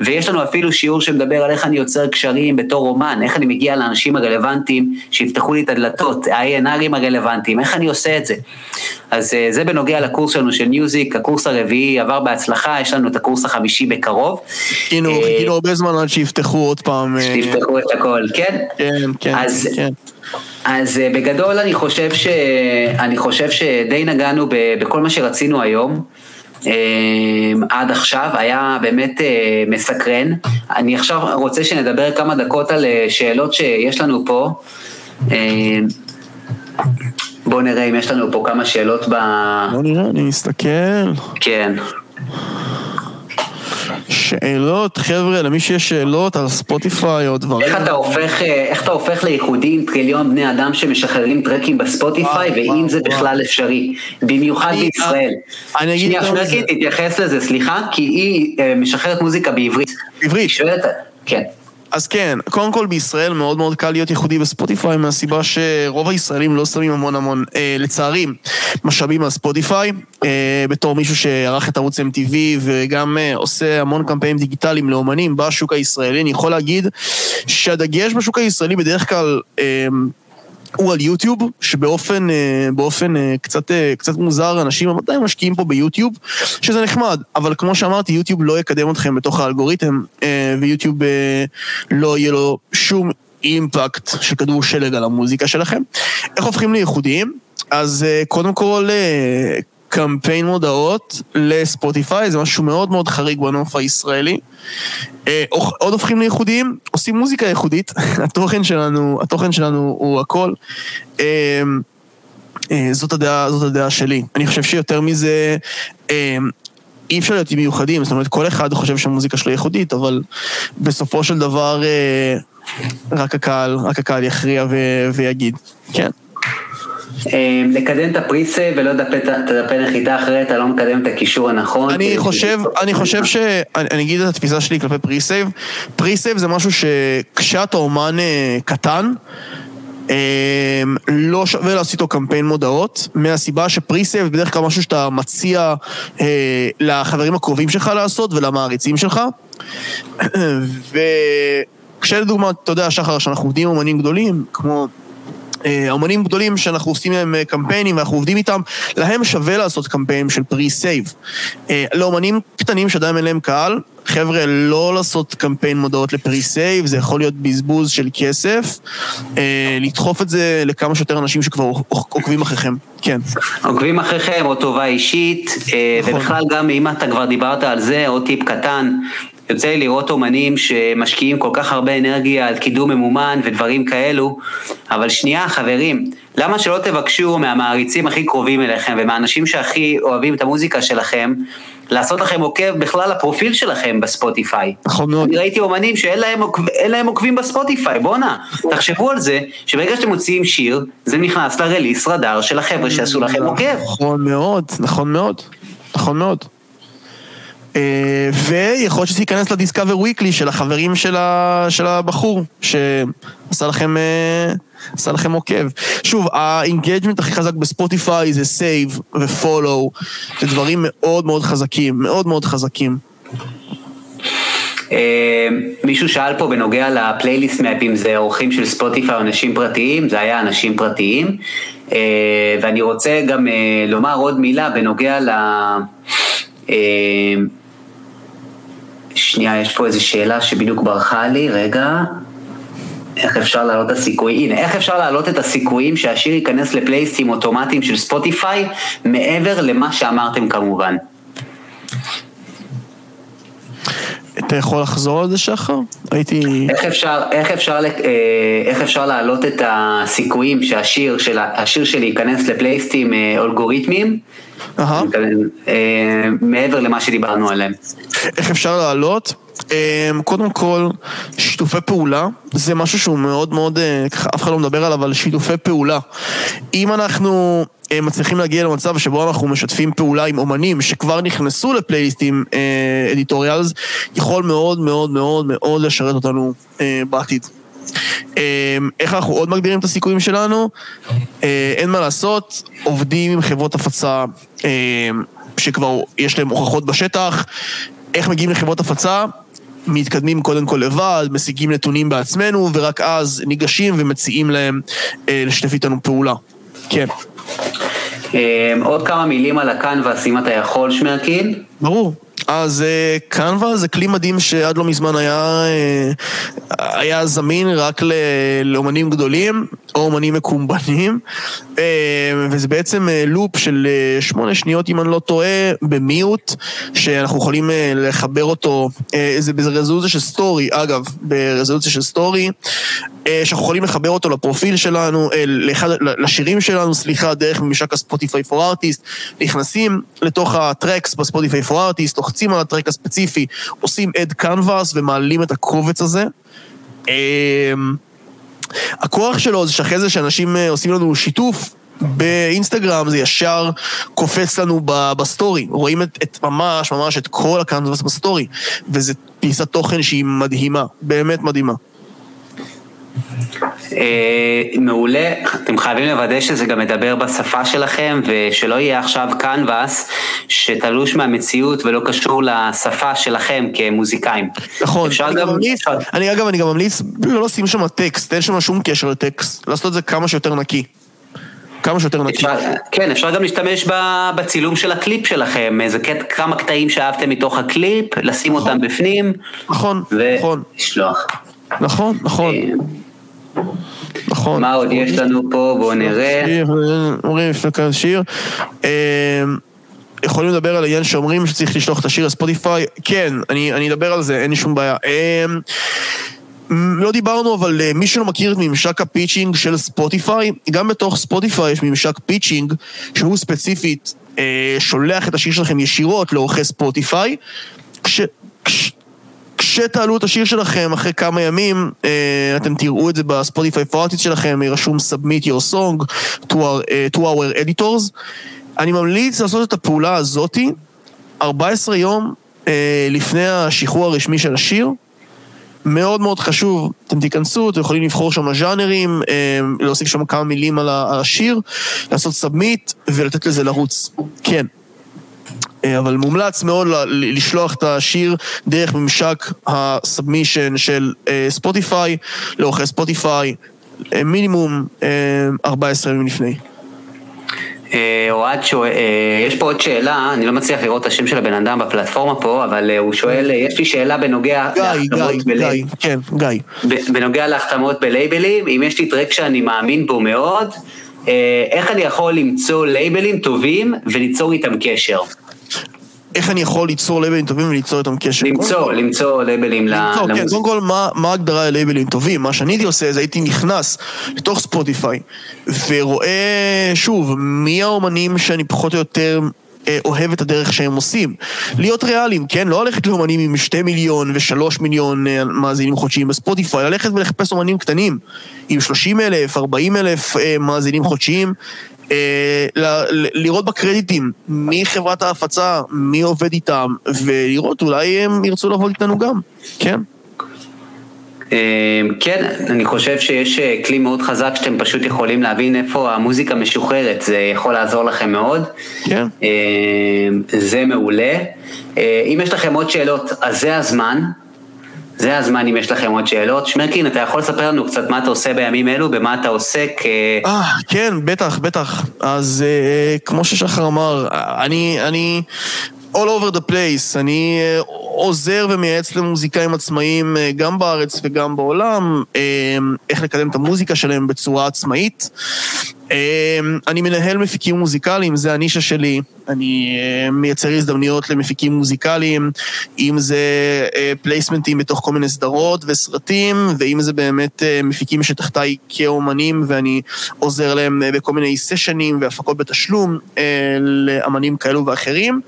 ויש לנו אפילו שיעור שמדבר על איך אני יוצר קשרים בתור אומן, איך אני מגיע לאנשים הרלוונטיים שיפתחו לי את הדלתות, ה-ANRים הרלוונטיים, איך אני עושה את זה. אז אה, זה בנוגע לקורס שלנו של מיוזיק, הקורס הרביעי עבר בהצלחה, יש לנו את הקורס החמישי בקרוב. חיכינו, אה, חיכינו הרבה זמן עד שיפתחו עוד פעם. אה, שיפתחו את הכל, כן? כן, כן, אז, כן. אז בגדול אני חושב, ש... אני חושב שדי נגענו בכל מה שרצינו היום. עד עכשיו, היה באמת מסקרן. אני עכשיו רוצה שנדבר כמה דקות על שאלות שיש לנו פה. בואו נראה אם יש לנו פה כמה שאלות ב... בוא נראה, אני מסתכל. כן. שאלות, חבר'ה, למי שיש שאלות על ספוטיפיי או דברים. איך אתה הופך, איך אתה הופך לייחודי עם טריליון בני אדם שמשחררים טרקים בספוטיפיי, ואם זה. בכלל אפשרי, במיוחד בישראל. אני אגיד... שנייה, שמרקי, תתייחס לזה, סליחה, כי היא אה, משחררת מוזיקה בעברית. בעברית. כן. אז כן, קודם כל בישראל מאוד מאוד קל להיות ייחודי בספוטיפיי מהסיבה שרוב הישראלים לא שמים המון המון, אה, לצערי, משאבים על ספוטיפיי. אה, בתור מישהו שערך את ערוץ MTV וגם אה, עושה המון קמפיינים דיגיטליים לאומנים בשוק הישראלי, אני יכול להגיד שהדגש בשוק הישראלי בדרך כלל... אה, הוא על יוטיוב, שבאופן אה, באופן אה, קצת, אה, קצת מוזר, אנשים עדיין משקיעים פה ביוטיוב, שזה נחמד, אבל כמו שאמרתי, יוטיוב לא יקדם אתכם בתוך האלגוריתם, ויוטיוב לא יהיה לו שום אימפקט של כדור שלג על המוזיקה שלכם. איך הופכים לייחודיים? אז קודם כל, קמפיין מודעות לספוטיפיי, זה משהו מאוד מאוד חריג בנוף הישראלי. אה, עוד הופכים לייחודיים, עושים מוזיקה ייחודית, התוכן שלנו, התוכן שלנו הוא הכל. אה, אה, זאת הדעה, זאת הדעה שלי. אני חושב שיותר מזה, אי אפשר להיות מיוחדים, זאת אומרת, כל אחד חושב שהמוזיקה שלו ייחודית, אבל בסופו של דבר רק הקהל, רק הקהל יכריע ויגיד, כן. אמ, לקדם את ה pre-save ולא את הדפי נחיתה אחרת, אתה לא מקדם את הקישור הנכון. אני חושב, אני חושב ש... אני אגיד את התפיסה שלי כלפי pre-save. pre-save זה משהו שכשאתה אומן אה, קטן, לא שווה לעשות איתו קמפיין מודעות, מהסיבה ש pre-save בדרך כלל משהו שאתה מציע אה, לחברים הקרובים שלך לעשות ולמעריצים שלך. וכשלדוגמה, אתה יודע, שחר, שאנחנו עובדים עם אומנים גדולים, כמו אה, אמנים גדולים שאנחנו עושים להם אה, קמפיינים ואנחנו עובדים איתם, להם שווה לעשות קמפיין של pre-save. אה, לאמנים קטנים שעדיין אין להם קהל, חבר'ה, לא לעשות קמפיין מודעות ל pre-save, זה יכול להיות בזבוז של כסף, לדחוף את זה לכמה שיותר אנשים שכבר עוקבים אחריכם, כן. עוקבים אחריכם, או טובה אישית, נכון. ובכלל גם אם אתה כבר דיברת על זה, עוד טיפ קטן, יוצא לי לראות אומנים שמשקיעים כל כך הרבה אנרגיה על קידום ממומן ודברים כאלו, אבל שנייה חברים, למה שלא תבקשו מהמעריצים הכי קרובים אליכם ומהאנשים שהכי אוהבים את המוזיקה שלכם, לעשות לכם עוקב בכלל לפרופיל שלכם בספוטיפיי. נכון מאוד. אני ראיתי אומנים שאין להם, עוקב, להם עוקבים בספוטיפיי, בואנה, תחשבו על זה, שברגע שאתם מוציאים שיר, זה נכנס לרליס רדאר של החבר'ה שעשו לכם עוקב. נכון מאוד, נכון מאוד, נכון מאוד. אה, ויכול להיות שזה ייכנס ל Discover Weekly של החברים של, ה, של הבחור שעשה לכם, אה, עשה לכם עוקב. שוב, ה engagement הכי חזק בספוטיפיי זה save ו follow, זה דברים מאוד מאוד חזקים, מאוד מאוד חזקים. אה, מישהו שאל פה בנוגע לפלייליסט מאפ, אם זה עורכים של ספוטיפיי או אנשים פרטיים, זה היה אנשים פרטיים. ואני רוצה גם לומר עוד מילה בנוגע ל... שנייה, יש פה איזו שאלה שבדיוק ברחה לי, רגע. איך אפשר להעלות את הסיכוי? הנה, איך אפשר להעלות את הסיכויים שהשיר ייכנס לפלייסטים אוטומטיים של ספוטיפיי, מעבר למה שאמרתם כמובן? אתה יכול לחזור על זה שחר? הייתי... איך אפשר, איך אפשר, אה, איך אפשר להעלות את הסיכויים שהשיר של, השיר שלי ייכנס לפלייסטים אה, אלגוריתמיים? Uh-huh. מעבר למה שדיברנו עליהם. איך אפשר להעלות? קודם כל, שיתופי פעולה, זה משהו שהוא מאוד מאוד, ככה אף אחד לא מדבר עליו, אבל שיתופי פעולה. אם אנחנו מצליחים להגיע למצב שבו אנחנו משתפים פעולה עם אומנים שכבר נכנסו לפלייליסטים אדיטוריאלס, יכול מאוד מאוד מאוד מאוד לשרת אותנו בעתיד. איך אנחנו עוד מגדירים את הסיכויים שלנו? אין מה לעשות, עובדים עם חברות הפצה שכבר יש להם הוכחות בשטח, איך מגיעים לחברות הפצה? מתקדמים קודם כל לבד, משיגים נתונים בעצמנו, ורק אז ניגשים ומציעים להם לשתף איתנו פעולה. כן. עוד כמה מילים על הקנבאס, אם אתה יכול, שמרקין? ברור. אז קנווה זה כלי מדהים שעד לא מזמן היה, היה זמין רק לאומנים גדולים או אומנים מקומבנים וזה בעצם לופ של שמונה שניות אם אני לא טועה ב mute שאנחנו יכולים לחבר אותו, זה ברזולוציה של סטורי, אגב, ברזולוציה של סטורי שאנחנו יכולים לחבר אותו לפרופיל שלנו, לאחד, לשירים שלנו, סליחה, דרך ממשק ה Spotify for Artists, נכנסים לתוך ה tracks ב Spotify for Artists, לוחצים על הטרק הספציפי, עושים add canvas ומעלים את הקובץ הזה. הכוח שלו זה שאחרי זה שאנשים עושים לנו שיתוף באינסטגרם זה ישר קופץ לנו בסטורי, רואים את, את ממש ממש את כל הקנבס בסטורי, וזו פיסת תוכן שהיא מדהימה, באמת מדהימה. מעולה, אתם חייבים לוודא שזה גם מדבר בשפה שלכם ושלא יהיה עכשיו קנבאס שתלוש מהמציאות ולא קשור לשפה שלכם כמוזיקאים. נכון, אני גם ממליץ, אני אגב אני גם ממליץ לא לשים שם טקסט, אין שם שום קשר לטקסט, לעשות את זה כמה שיותר נקי. כמה שיותר נקי. כן, אפשר גם להשתמש בצילום של הקליפ שלכם, איזה כמה קטעים שאהבתם מתוך הקליפ, לשים אותם בפנים. נכון, נכון. ולשלוח. נכון, נכון. נכון. מה עוד יש לנו פה? בואו נראה. אומרים לפני כאן שיר. יכולים לדבר על העניין שאומרים שצריך לשלוח את השיר לספוטיפיי? כן, אני, אני אדבר על זה, אין לי שום בעיה. לא דיברנו, אבל מי שלא מכיר את ממשק ה pitching של ספוטיפיי, גם בתוך ספוטיפיי יש ממשק pitching שהוא ספציפית שולח את השיר שלכם ישירות לעורכי ספוטיפיי. כש, כש, כשתעלו את השיר שלכם אחרי כמה ימים, אתם תראו את זה ב Spotify for Artists שלכם, רשום Submit your song to our, to our editors. אני ממליץ לעשות את הפעולה הזאתי 14 יום לפני השחרור הרשמי של השיר. מאוד מאוד חשוב, אתם תיכנסו, אתם יכולים לבחור שם ז'אנרים, להוסיף שם כמה מילים על השיר, לעשות submit ולתת לזה לרוץ. כן. אבל מומלץ מאוד לשלוח את השיר דרך ממשק ה submission של ספוטיפיי, לעורכי ספוטיפיי, מינימום 14 ימים לפני. אוהד שואל, יש פה עוד שאלה, אני לא מצליח לראות את השם של הבן אדם בפלטפורמה פה, אבל הוא שואל, יש לי שאלה בנוגע להחתמות בלייבלים. כן, גיא. בנוגע להחתמות בלייבלים, אם יש לי טרק שאני מאמין בו מאוד, איך אני יכול למצוא לייבלים טובים וליצור איתם קשר? איך אני יכול ליצור לייבלים טובים וליצור איתם קשר. למצוא, למצוא לייבלים למצוא, כן, קודם כל, מה, ההגדרה ללייבלים טובים? מה שאני הייתי עושה זה הייתי נכנס לתוך ספוטיפיי ורואה, שוב, מי האומנים שאני פחות או יותר אה, אוהב את הדרך שהם עושים. להיות ריאליים, כן? לא ללכת לאומנים עם שתי מיליון ושלוש מיליון אה, מאזינים חודשיים בספוטיפיי, ללכת ולחפש אומנים קטנים עם שלושים אלף, ארבעים אלף אה, מאזינים חודשיים. לראות בקרדיטים מי חברת ההפצה, מי עובד איתם, ולראות אולי הם ירצו לעבוד איתנו גם, כן? אמ, כן, אני חושב שיש אה, כלי מאוד חזק שאתם פשוט יכולים להבין איפה המוזיקה משוחררת, זה יכול לעזור לכם מאוד. כן. זה מעולה. אה, אם יש לכם עוד שאלות, אז זה הזמן. זה הזמן אם יש לכם עוד שאלות. שמרקין, אתה יכול לספר לנו קצת מה אתה עושה בימים אלו, במה אתה עוסק? אה, כן, בטח, בטח. אז אה, כמו ששחר אמר, אני, אני all over the place. אני אה, עוזר ומייעץ למוזיקאים עצמאיים אה, גם בארץ וגם בעולם, אה, איך לקדם את המוזיקה שלהם בצורה עצמאית. אני מנהל מפיקים מוזיקליים, זה הנישה שלי. אני מייצר הזדמנויות למפיקים מוזיקליים, אם זה פלייסמנטים בתוך כל מיני סדרות וסרטים, ואם זה באמת מפיקים שתחתיי כאומנים, ואני עוזר להם בכל מיני סשנים והפקות בתשלום לאמנים כאלו ואחרים.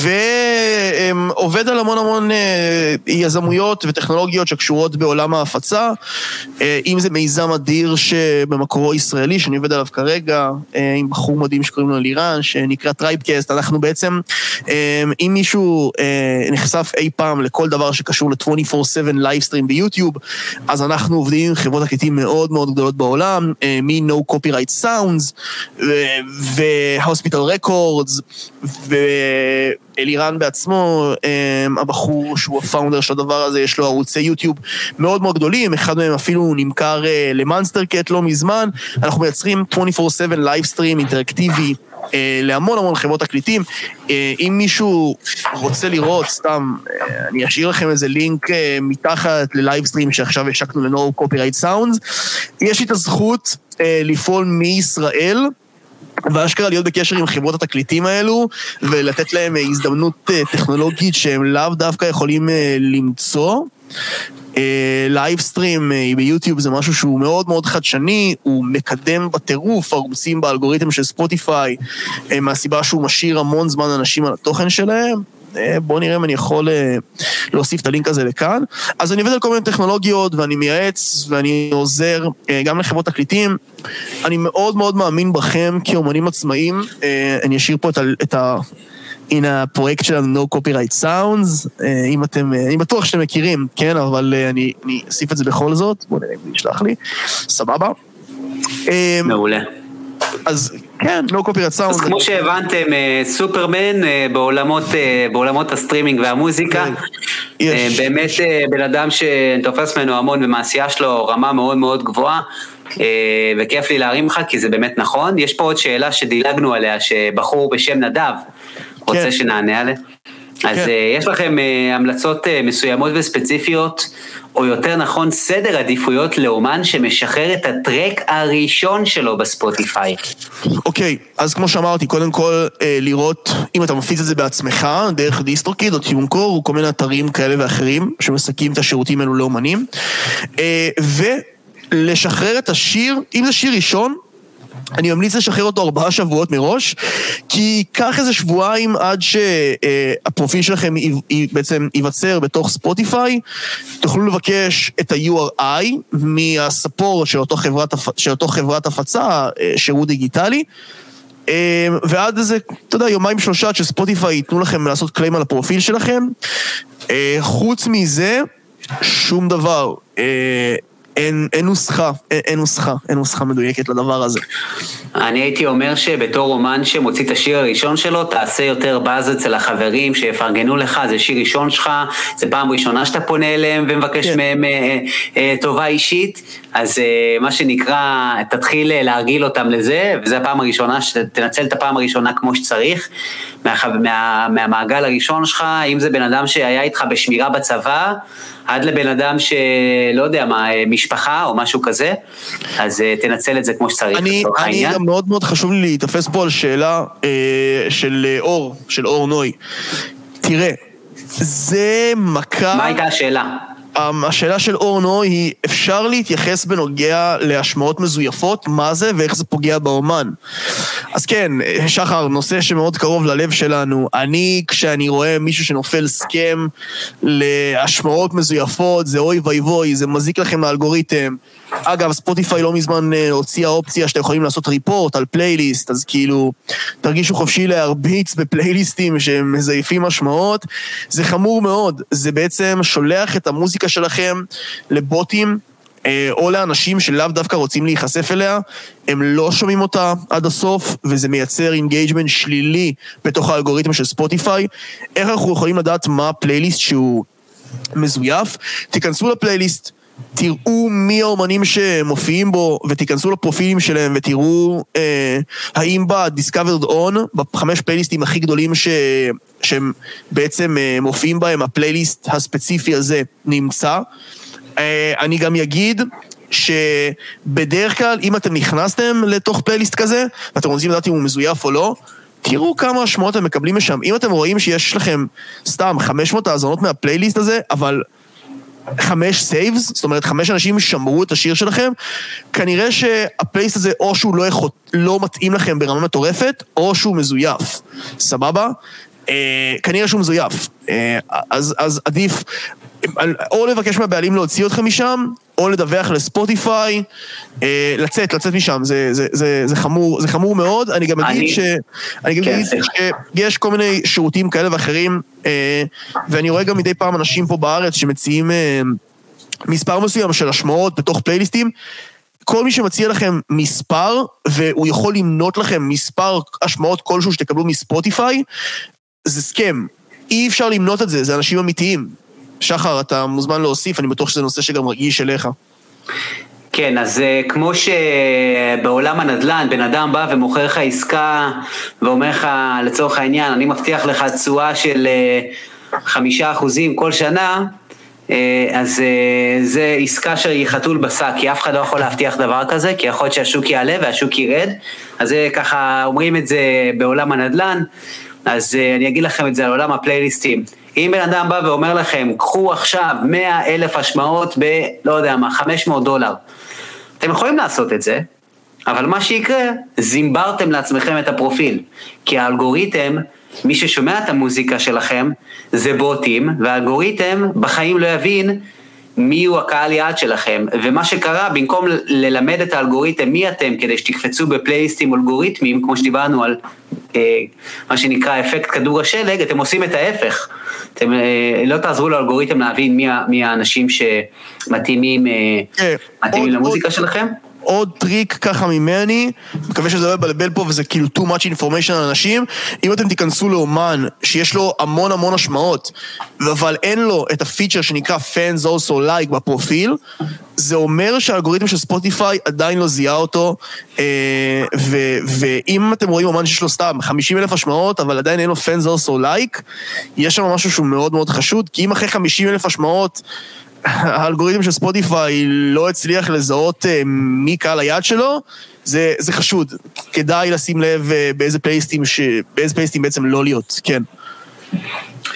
ועובד על המון המון אה, יזמויות וטכנולוגיות שקשורות בעולם ההפצה, אה, אם זה מיזם אדיר שבמקורו ישראלי, שאני עובד עליו כרגע, אה, עם בחור מדהים שקוראים לו אלירן, שנקרא טרייבקאסט, אנחנו בעצם, אם מישהו נחשף אי פעם לכל דבר שקשור ל-24/7 livestream-ים ביוטיוב, אז אנחנו עובדים עם חברות תקליטים מאוד מאוד גדולות בעולם, מ-No Copyright Sounds ו-Hospital Records, ו... אלירן בעצמו, אמ, הבחור שהוא ה founder של הדבר הזה, יש לו ערוצי יוטיוב מאוד מאוד גדולים, אחד מהם אפילו נמכר אה, ל Monstercat לא מזמן, אנחנו מייצרים 24/7 livestream אינטראקטיבי. אה, להמון המון חברות תקליטים. אה, אם מישהו רוצה לראות, סתם, אני אשאיר לכם איזה לינק מתחת ל livestream שעכשיו השקנו ל-No Copyright Sounds. יש לי את הזכות לפעול מישראל. ואשכרה להיות בקשר עם חברות התקליטים האלו, ולתת להם אה, הזדמנות אה, טכנולוגית שהם לאו דווקא יכולים אה, למצוא. livestream ביוטיוב זה משהו שהוא מאוד מאוד חדשני, הוא מקדם בטירוף ערוצים באלגוריתם של ספוטיפיי, מהסיבה שהוא משאיר המון זמן אנשים על התוכן שלהם. אה, בואו נראה אם אני יכול אה, להוסיף את הלינק הזה לכאן. אז אני עובד על כל מיני טכנולוגיות, ואני מייעץ, ואני עוזר אה, גם לחברות תקליטים. אני מאוד מאוד מאמין בכם כאומנים עצמאיים. אני אשאיר פה את ה... הנה הפרויקט שלנו, No Copyright Sounds, אם אתם, אני בטוח שאתם מכירים, כן, אבל אני, אני אוסיף את זה בכל זאת, בואו נראה אם הוא ישלח לי, סבבה. מעולה. אז כן, No Copyright Sounds. אז כמו שהבנתם, אה, סופרמן אה, בעולמות, אה, בעולמות הסטרימינג והמוזיקה, יש. באמת בן אדם שתופס ממנו המון ומעשייה שלו רמה מאוד מאוד גבוהה. וכיף לי להרים לך כי זה באמת נכון. יש פה עוד שאלה שדילגנו עליה, שבחור בשם נדב רוצה כן. שנענה עליה. אז כן. יש לכם המלצות מסוימות וספציפיות או יותר נכון סדר עדיפויות לאומן שמשחרר את ה track הראשון שלו בספוטיפיי. אוקיי, okay, אז כמו שאמרתי, קודם כל אה, לראות אם אתה מפיץ את זה בעצמך, דרך DistroKid או TuneCore, או כל מיני אתרים כאלה ואחרים שמספקים את השירותים האלו לאומנים. אה, ולשחרר את השיר, אם זה שיר ראשון, אני ממליץ לשחרר אותו ארבעה שבועות מראש, כי ייקח איזה שבועיים עד שהפרופיל שלכם בעצם ייווצר בתוך ספוטיפיי, תוכלו לבקש את ה-URI מהספורט של של אותו חברת הפצה, אה, שירות דיגיטלי. אה, ועד איזה, אתה יודע, יומיים שלושה עד שספוטיפיי ייתנו לכם לעשות קליים על הפרופיל שלכם. אה, חוץ מזה, שום דבר. אין, אין נוסחה, אין, אין נוסחה, אין נוסחה מדויקת לדבר הזה. אני הייתי אומר שבתור אומן שמוציא את השיר הראשון שלו, תעשה יותר באז אצל החברים שיפרגנו לך, זה שיר ראשון שלך, זה פעם ראשונה שאתה פונה אליהם ומבקש כן. מהם אה, אה, טובה אישית, אז אה, מה שנקרא, תתחיל אה, להרגיל אותם לזה, וזו הפעם הראשונה, שתנצל את הפעם הראשונה כמו שצריך, מה, מה, מהמעגל הראשון שלך, אם זה בן אדם שהיה איתך בשמירה בצבא, עד לבן אדם שלא יודע מה, משפחה או משהו כזה, אז תנצל את זה כמו שצריך אני, לצורך אני העניין. גם מאוד מאוד חשוב לי להיתפס פה על שאלה אה, של אה, אור, של אור נוי. תראה, זה מכה... מה הייתה השאלה? אמ, השאלה של אור נוי היא, אפשר להתייחס בנוגע להשמעות מזויפות, מה זה ואיך זה פוגע באומן. אז כן, שחר, נושא שמאוד קרוב ללב שלנו. אני, כשאני רואה מישהו שנופל סכם להשמעות מזויפות, זה אוי ואבוי, זה מזיק לכם לאלגוריתם. אגב, ספוטיפיי לא מזמן אה, הוציאה אופציה שאתם יכולים לעשות report על פלייליסט, אז כאילו, תרגישו חופשי להרביץ בפלייליסטים שהם מזויפים משמעות. זה חמור מאוד, זה בעצם שולח את המוזיקה שלכם לבוטים. אה, או לאנשים שלאו דווקא רוצים להיחשף אליה, הם לא שומעים אותה עד הסוף, וזה מייצר engagement שלילי בתוך האלגוריתם של ספוטיפיי. איך אנחנו יכולים לדעת מה הפלייליסט שהוא מזויף? תיכנסו לפלייליסט, תראו מי האומנים שמופיעים בו, ותיכנסו לפרופילים שלהם ותראו אה, האם ב-Discovered On, בחמש פלייליסטים הכי גדולים ש... שהם בעצם אה, מופיעים בהם, הפלייליסט הספציפי הזה נמצא. אה, אני גם אגיד שבדרך כלל, אם אתם נכנסתם לתוך פלייליסט כזה, ואתם רוצים לדעת אם הוא מזויף או לא, תראו כמה השמעות אתם מקבלים משם. אם אתם רואים שיש לכם סתם 500 האזנות מהפלייליסט הזה, אבל חמש saves, זאת אומרת חמש אנשים שמרו את השיר שלכם, כנראה שהפלייליסט הזה או שהוא לא, יכול, לא מתאים לכם ברמה מטורפת, או שהוא מזויף, סבבה? אה, כנראה שהוא מזויף. אה, אז, אז עדיף או לבקש מהבעלים להוציא אתכם משם, או לדווח לספוטיפיי, אה, לצאת, לצאת משם, זה, זה, זה, זה, חמור, זה חמור מאוד. אני גם אגיד אני- ש... אני גם כן, אגיד. שיש כל מיני שירותים כאלה ואחרים, אה, ואני רואה גם מדי פעם אנשים פה בארץ שמציעים אה, מספר מסוים של השמעות בתוך פלייליסטים. כל מי שמציע לכם מספר, והוא יכול למנות לכם מספר השמעות כלשהו שתקבלו מספוטיפיי, זה סכם. אי אפשר למנות את זה, זה אנשים אמיתיים. שחר, אתה מוזמן להוסיף, אני בטוח שזה נושא שגם רגיש אליך. כן, אז אה, כמו שבעולם הנדל"ן, בן אדם בא ומוכר לך עסקה ואומר לך, לצורך העניין, אני מבטיח לך תשואה של אה, חמישה אחוזים כל שנה, אה, אז זה עסקה שהיא חתול בשק, כי אף אחד לא יכול להבטיח דבר כזה, כי יכול להיות שהשוק יעלה והשוק ירד, אז זה ככה, אומרים את זה בעולם הנדל"ן, אז אני אגיד לכם את זה על עולם הפלייליסטים. אם בן אדם בא ואומר לכם, קחו עכשיו 100 אלף השמעות ב... לא יודע מה, 500 דולר. אתם יכולים לעשות את זה, אבל מה שיקרה, זימברתם לעצמכם את הפרופיל. כי האלגוריתם, מי ששומע את המוזיקה שלכם, זה בוטים, והאלגוריתם בחיים לא יבין מי הוא הקהל יעד שלכם. ומה שקרה, במקום ללמד את האלגוריתם מי אתם, כדי שתקפצו בפלייליסטים אלגוריתמיים, כמו שדיברנו על אה, מה שנקרא אפקט כדור השלג, אתם עושים את ההפך. אתם אה, לא תעזרו לאלגוריתם להבין מי, מי האנשים שמתאימים אה, כן, מתאימים עוד- למוזיקה עוד- שלכם? עוד טריק ככה ממני, מקווה שזה לא יבלבל פה וזה כאילו too much information על אנשים, אם אתם תיכנסו לאומן שיש לו המון המון השמעות, אבל אין לו את הפיצ'ר שנקרא fans also like בפרופיל, זה אומר שהאלגוריתם של ספוטיפיי עדיין לא זיהה אותו, אה, ו- ואם אתם רואים אומן שיש לו סתם 50 אלף השמעות, אבל עדיין אין לו fans also like, יש שם משהו שהוא מאוד מאוד חשוד, כי אם אחרי 50 אלף השמעות, האלגוריתם של ספוטיפיי לא הצליח לזהות אה, מי קהל היעד שלו, זה, זה חשוד. כדאי לשים לב אה, באיזה פלייסטים, ש... באיזה פלייסטים בעצם לא להיות, כן.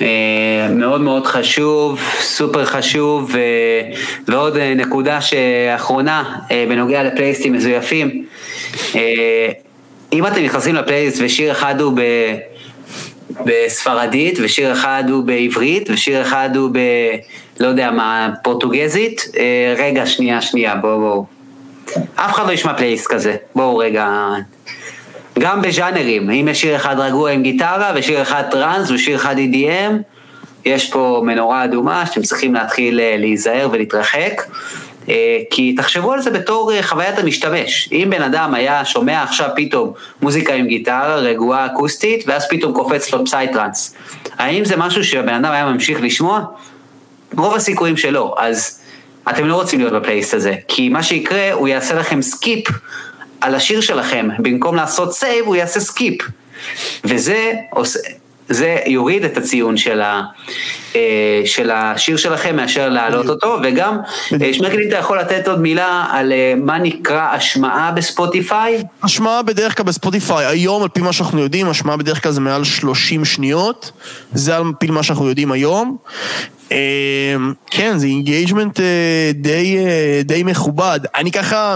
אה, מאוד מאוד חשוב, סופר חשוב, ועוד נקודה שאחרונה בנוגע לפלייליסטים מזויפים. אם אתם נכנסים לפלייליסט ושיר אחד הוא ב... בספרדית, ושיר אחד הוא בעברית, ושיר אחד הוא ב... לא יודע מה, פורטוגזית, אה, רגע, שנייה, שנייה, בואו, בואו. אף אחד לא ישמע פלייליסט כזה, בואו רגע. גם בז'אנרים, אם יש שיר אחד רגוע עם גיטרה ושיר אחד טראנס ושיר אחד EDM, יש פה מנורה אדומה שאתם צריכים להתחיל אה, להיזהר ולהתרחק. אה, כי תחשבו על זה בתור אה, חוויית המשתמש. אם בן אדם היה שומע עכשיו פתאום מוזיקה עם גיטרה רגועה אקוסטית, ואז פתאום קופץ לו פסייטרנס. האם זה משהו שהבן אדם היה ממשיך לשמוע? רוב הסיכויים שלא, אז אתם לא רוצים להיות בפלייליסט הזה, כי מה שיקרה, הוא יעשה לכם skip על השיר שלכם, במקום לעשות save, הוא יעשה skip. וזה עושה, זה יוריד את הציון של, ה, אה, של השיר שלכם מאשר להעלות אותו, וגם, אה, שמקלין, אתה יכול לתת עוד מילה על אה, מה נקרא השמעה בספוטיפיי? השמעה בדרך כלל בספוטיפיי, היום על פי מה שאנחנו יודעים, השמעה בדרך כלל זה מעל 30 שניות, זה על פי מה שאנחנו יודעים היום. כן, זה engagement די, די מכובד. אני ככה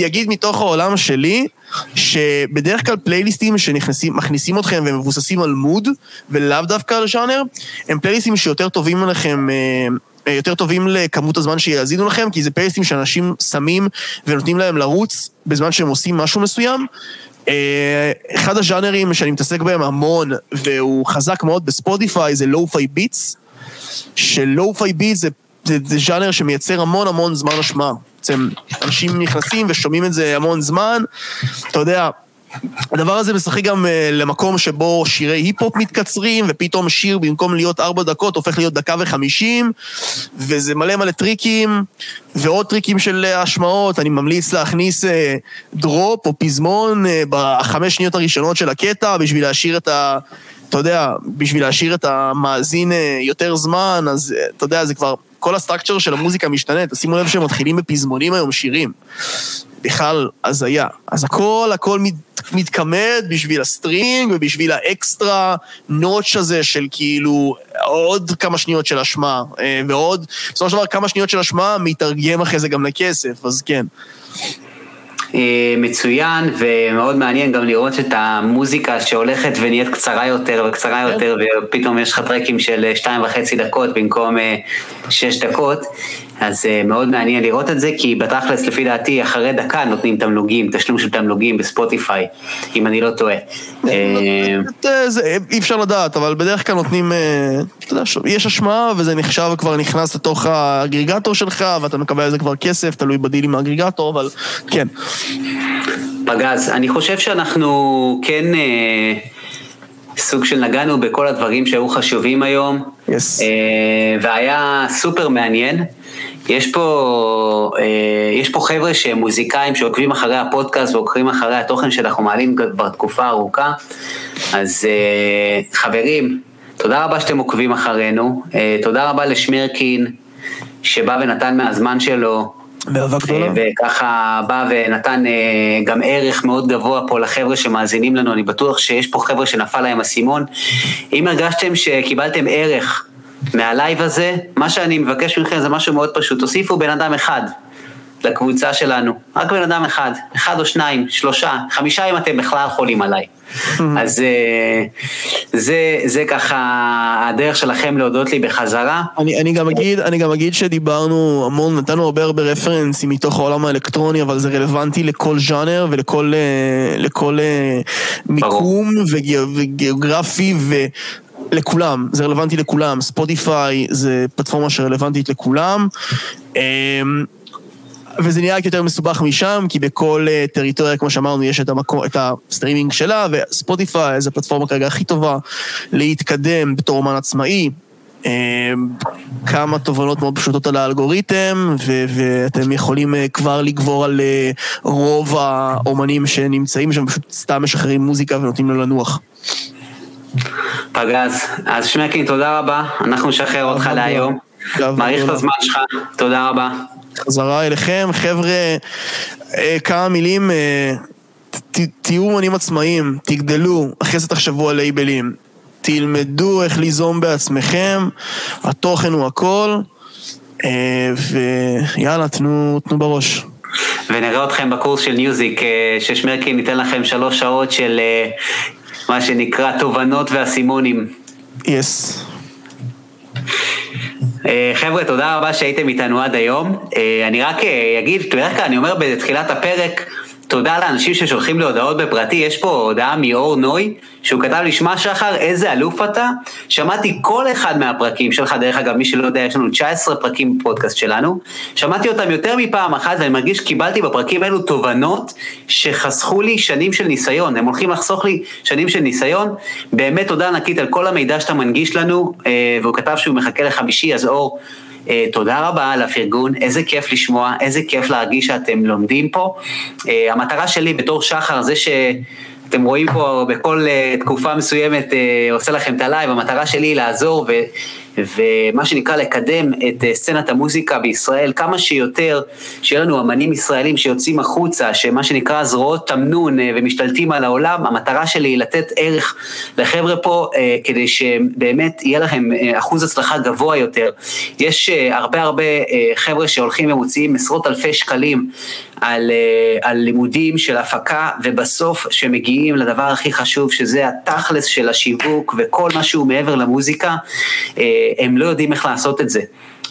אגיד מתוך העולם שלי, שבדרך כלל פלייליסטים שמכניסים אתכם ומבוססים על mood, ולאו דווקא על ז'אנר, הם פלייליסטים שיותר טובים עליכם, אה, יותר טובים לכמות הזמן שיאזינו לכם, כי זה פלייליסטים שאנשים שמים ונותנים להם לרוץ בזמן שהם עושים משהו מסוים. אה, אחד הז'אנרים שאני מתעסק בהם המון, והוא חזק מאוד בספוטיפיי, זה lo-fi beats, ש lo-fi beats זה, זה, זה ז'אנר שמייצר המון המון זמן השמעה. בעצם אנשים נכנסים ושומעים את זה המון זמן, אתה יודע, הדבר הזה משחק גם אה, למקום שבו שירי היפ-הופ מתקצרים, ופתאום שיר במקום להיות ארבע דקות הופך להיות דקה וחמישים, וזה מלא מלא טריקים, ועוד טריקים של אה, השמעות, אני ממליץ להכניס אה, drop או פזמון אה, בחמש שניות הראשונות של הקטע, בשביל להשאיר את ה... אתה יודע, בשביל להשאיר את המאזין יותר זמן, אז אתה יודע, זה כבר... כל ה structure של המוזיקה משתנה, תשימו לב שהם מתחילים בפזמונים היום, שירים. בכלל הזיה. אז הכל, הכל מת, מתגמד בשביל הסטרימינג ובשביל ה extra notch הזה של כאילו עוד כמה שניות של השמעה, אה, ועוד, בסופו של דבר כמה שניות של השמעה מתרגם אחרי זה גם לכסף, אז כן. אה, מצוין ומאוד מעניין גם לראות את המוזיקה שהולכת ונהיית קצרה יותר וקצרה. יותר ופתאום יש לך טרקים של שתיים וחצי דקות במקום אה, שש דקות אז uh, מאוד מעניין לראות את זה, כי בתכלס, לפי דעתי, אחרי דקה נותנים תמלוגים, תשלום של תמלוגים בספוטיפיי, אם אני לא טועה. אה, אי אפשר לדעת, אבל בדרך כלל נותנים, אה, אתה יודע, יש השמעה וזה נחשב כבר נכנס לתוך האגריגטור שלך, ואתה מקבל על זה כבר כסף, תלוי בדיל עם האגריגטור, אבל כן. פגז, אני חושב שאנחנו כן... סוג של נגענו בכל הדברים שהיו חשובים היום, yes. והיה סופר מעניין. יש פה, אה, יש פה חבר'ה שהם מוזיקאים שעוקבים אחרי הפודקאסט ועוקבים אחרי התוכן שאנחנו מעלים כבר תקופה ארוכה, אז אה, חברים, תודה רבה שאתם עוקבים אחרינו, אה, תודה רבה לשמרקין שבא ונתן מהזמן שלו. באהבה גדולה. וככה בא ונתן גם ערך מאוד גבוה פה לחבר'ה שמאזינים לנו, אני בטוח שיש פה חבר'ה שנפל להם אסימון. אם הרגשתם שקיבלתם ערך מהלייב הזה, מה שאני מבקש מכם זה משהו מאוד פשוט, תוסיפו בן אדם אחד לקבוצה שלנו, רק בן אדם אחד, אחד או שניים, שלושה, חמישה אם אתם בכלל חולים עליי. אז אה, זה, זה ככה הדרך שלכם להודות לי בחזרה. אני, אני, גם אגיד, אני גם אגיד שדיברנו המון, נתנו הרבה הרבה רפרנסים מתוך העולם האלקטרוני, אבל זה רלוונטי לכל ז'אנר ולכל אה, לכל אה, מיקום וגיאוגרפי ו... לכולם, זה רלוונטי לכולם, ספוטיפיי זה פלטפורמה שרלוונטית לכולם. וזה נראה יותר מסובך משם, כי בכל אה, טריטוריה, כמו שאמרנו, יש את, המקור, את הסטרימינג שלה, וספוטיפיי זה הפלטפורמה כרגע הכי טובה להתקדם בתור אומן עצמאי. אמ, כמה תובנות מאוד פשוטות על האלגוריתם, ו- ואתם יכולים אה, כבר לגבור על אה, רוב האומנים שנמצאים שם, פשוט סתם משחררים מוזיקה ונותנים לו לנוח. פגז. אז שמקין, תודה רבה, אנחנו נשחרר אותך להיום. מעריך את הזמן שלך, תודה רבה. חזרה אליכם, חבר'ה, אה, כמה מילים, אה, תהיו אומנים עצמאיים, תגדלו, אחרי זה תחשבו על לייבלים. תלמדו איך ליזום בעצמכם, התוכן הוא הכל, אה, ויאללה, תנו, תנו בראש. ונראה אתכם בקורס של ניוזיק, ששמרקין ייתן לכם שלוש שעות של מה שנקרא תובנות ואסימונים. Yes. Yes. חבר'ה, תודה רבה שהייתם איתנו עד היום. אה, אני רק אה, אגיד, בדרך כלל אני אומר בתחילת הפרק, תודה לאנשים ששולחים לי הודעות בפרטי, יש פה הודעה מאור נוי, שהוא כתב לי, שמע שחר, איזה אלוף אתה. שמעתי כל אחד מהפרקים שלך, דרך אגב, מי שלא יודע, יש לנו 19 פרקים בפודקאסט שלנו. שמעתי אותם יותר מפעם אחת, ואני מרגיש שקיבלתי בפרקים האלו תובנות שחסכו לי שנים של ניסיון. הם הולכים לחסוך לי שנים של ניסיון. באמת תודה ענקית על כל המידע שאתה מנגיש לנו, אה, והוא כתב שהוא מחכה לחמישי, אז אור, תודה רבה על הפרגון, איזה כיף לשמוע, איזה כיף להרגיש שאתם לומדים פה. אה, המטרה שלי בתור שחר זה ש... אתם רואים פה בכל אה, תקופה מסוימת אה, עושה לכם את הלייב, המטרה שלי היא לעזור. ומה שנקרא לקדם את אה, סצנת המוזיקה בישראל כמה שיותר, שיהיה לנו אמנים ישראלים שיוצאים החוצה, שמה שנקרא זרועות תמנון אה, ומשתלטים על העולם, המטרה שלי היא לתת ערך לחבר'ה פה אה, כדי שבאמת יהיה לכם אחוז הצלחה גבוה יותר. יש הרבה הרבה חבר'ה שהולכים ומוציאים עשרות אלפי שקלים על, על לימודים של הפקה, ובסוף שמגיעים לדבר הכי חשוב, שזה התכלס של השיווק וכל מה שהוא מעבר למוזיקה, הם לא יודעים איך לעשות את זה.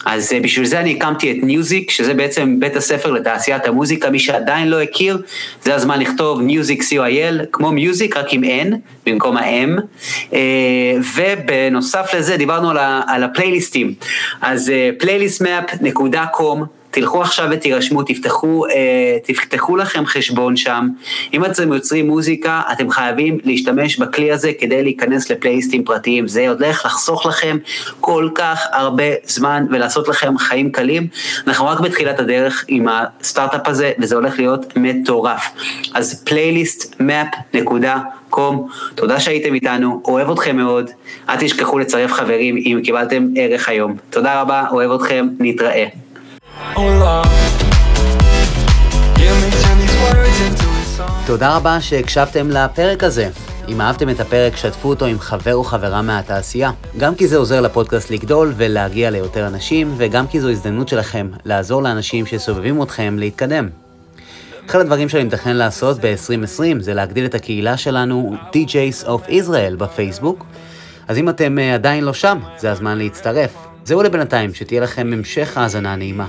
אז אה, בשביל זה אני הקמתי את ניוזיק, שזה בעצם בית הספר לתעשיית המוזיקה, מי שעדיין לא הכיר, זה הזמן לכתוב ניוזיק co.il, כמו מיוזיק, רק עם N, במקום ה-M, אה, ובנוסף לזה דיברנו על הפלייליסטים, אז playlistmap.com, אה, תלכו עכשיו ותירשמו, תפתחו, אה, תפתחו לכם חשבון שם. אם אתם יוצרים מוזיקה, אתם חייבים להשתמש בכלי הזה כדי להיכנס לפלייליסטים פרטיים. זה הולך לחסוך לכם כל כך הרבה זמן ולעשות לכם חיים קלים. אנחנו רק בתחילת הדרך עם הסטארט-אפ הזה, וזה הולך להיות מטורף. אז playlistmap.com, תודה שהייתם איתנו, אוהב אתכם מאוד. אל תשכחו לצרף חברים אם קיבלתם ערך היום. תודה רבה, אוהב אתכם, נתראה. תודה רבה שהקשבתם לפרק הזה. אם אהבתם את הפרק, שתפו אותו עם חבר או חברה מהתעשייה. גם כי זה עוזר לפודקאסט לגדול ולהגיע ליותר אנשים, וגם כי זו הזדמנות שלכם לעזור לאנשים שסובבים אתכם להתקדם. אחד הדברים שאני מתכנן לעשות ב-2020 זה להגדיל את הקהילה שלנו, DJs of Israel בפייסבוק. אז אם אתם אה, עדיין לא שם, זה הזמן להצטרף. זהו לבינתיים, שתהיה לכם המשך האזנה נעימה.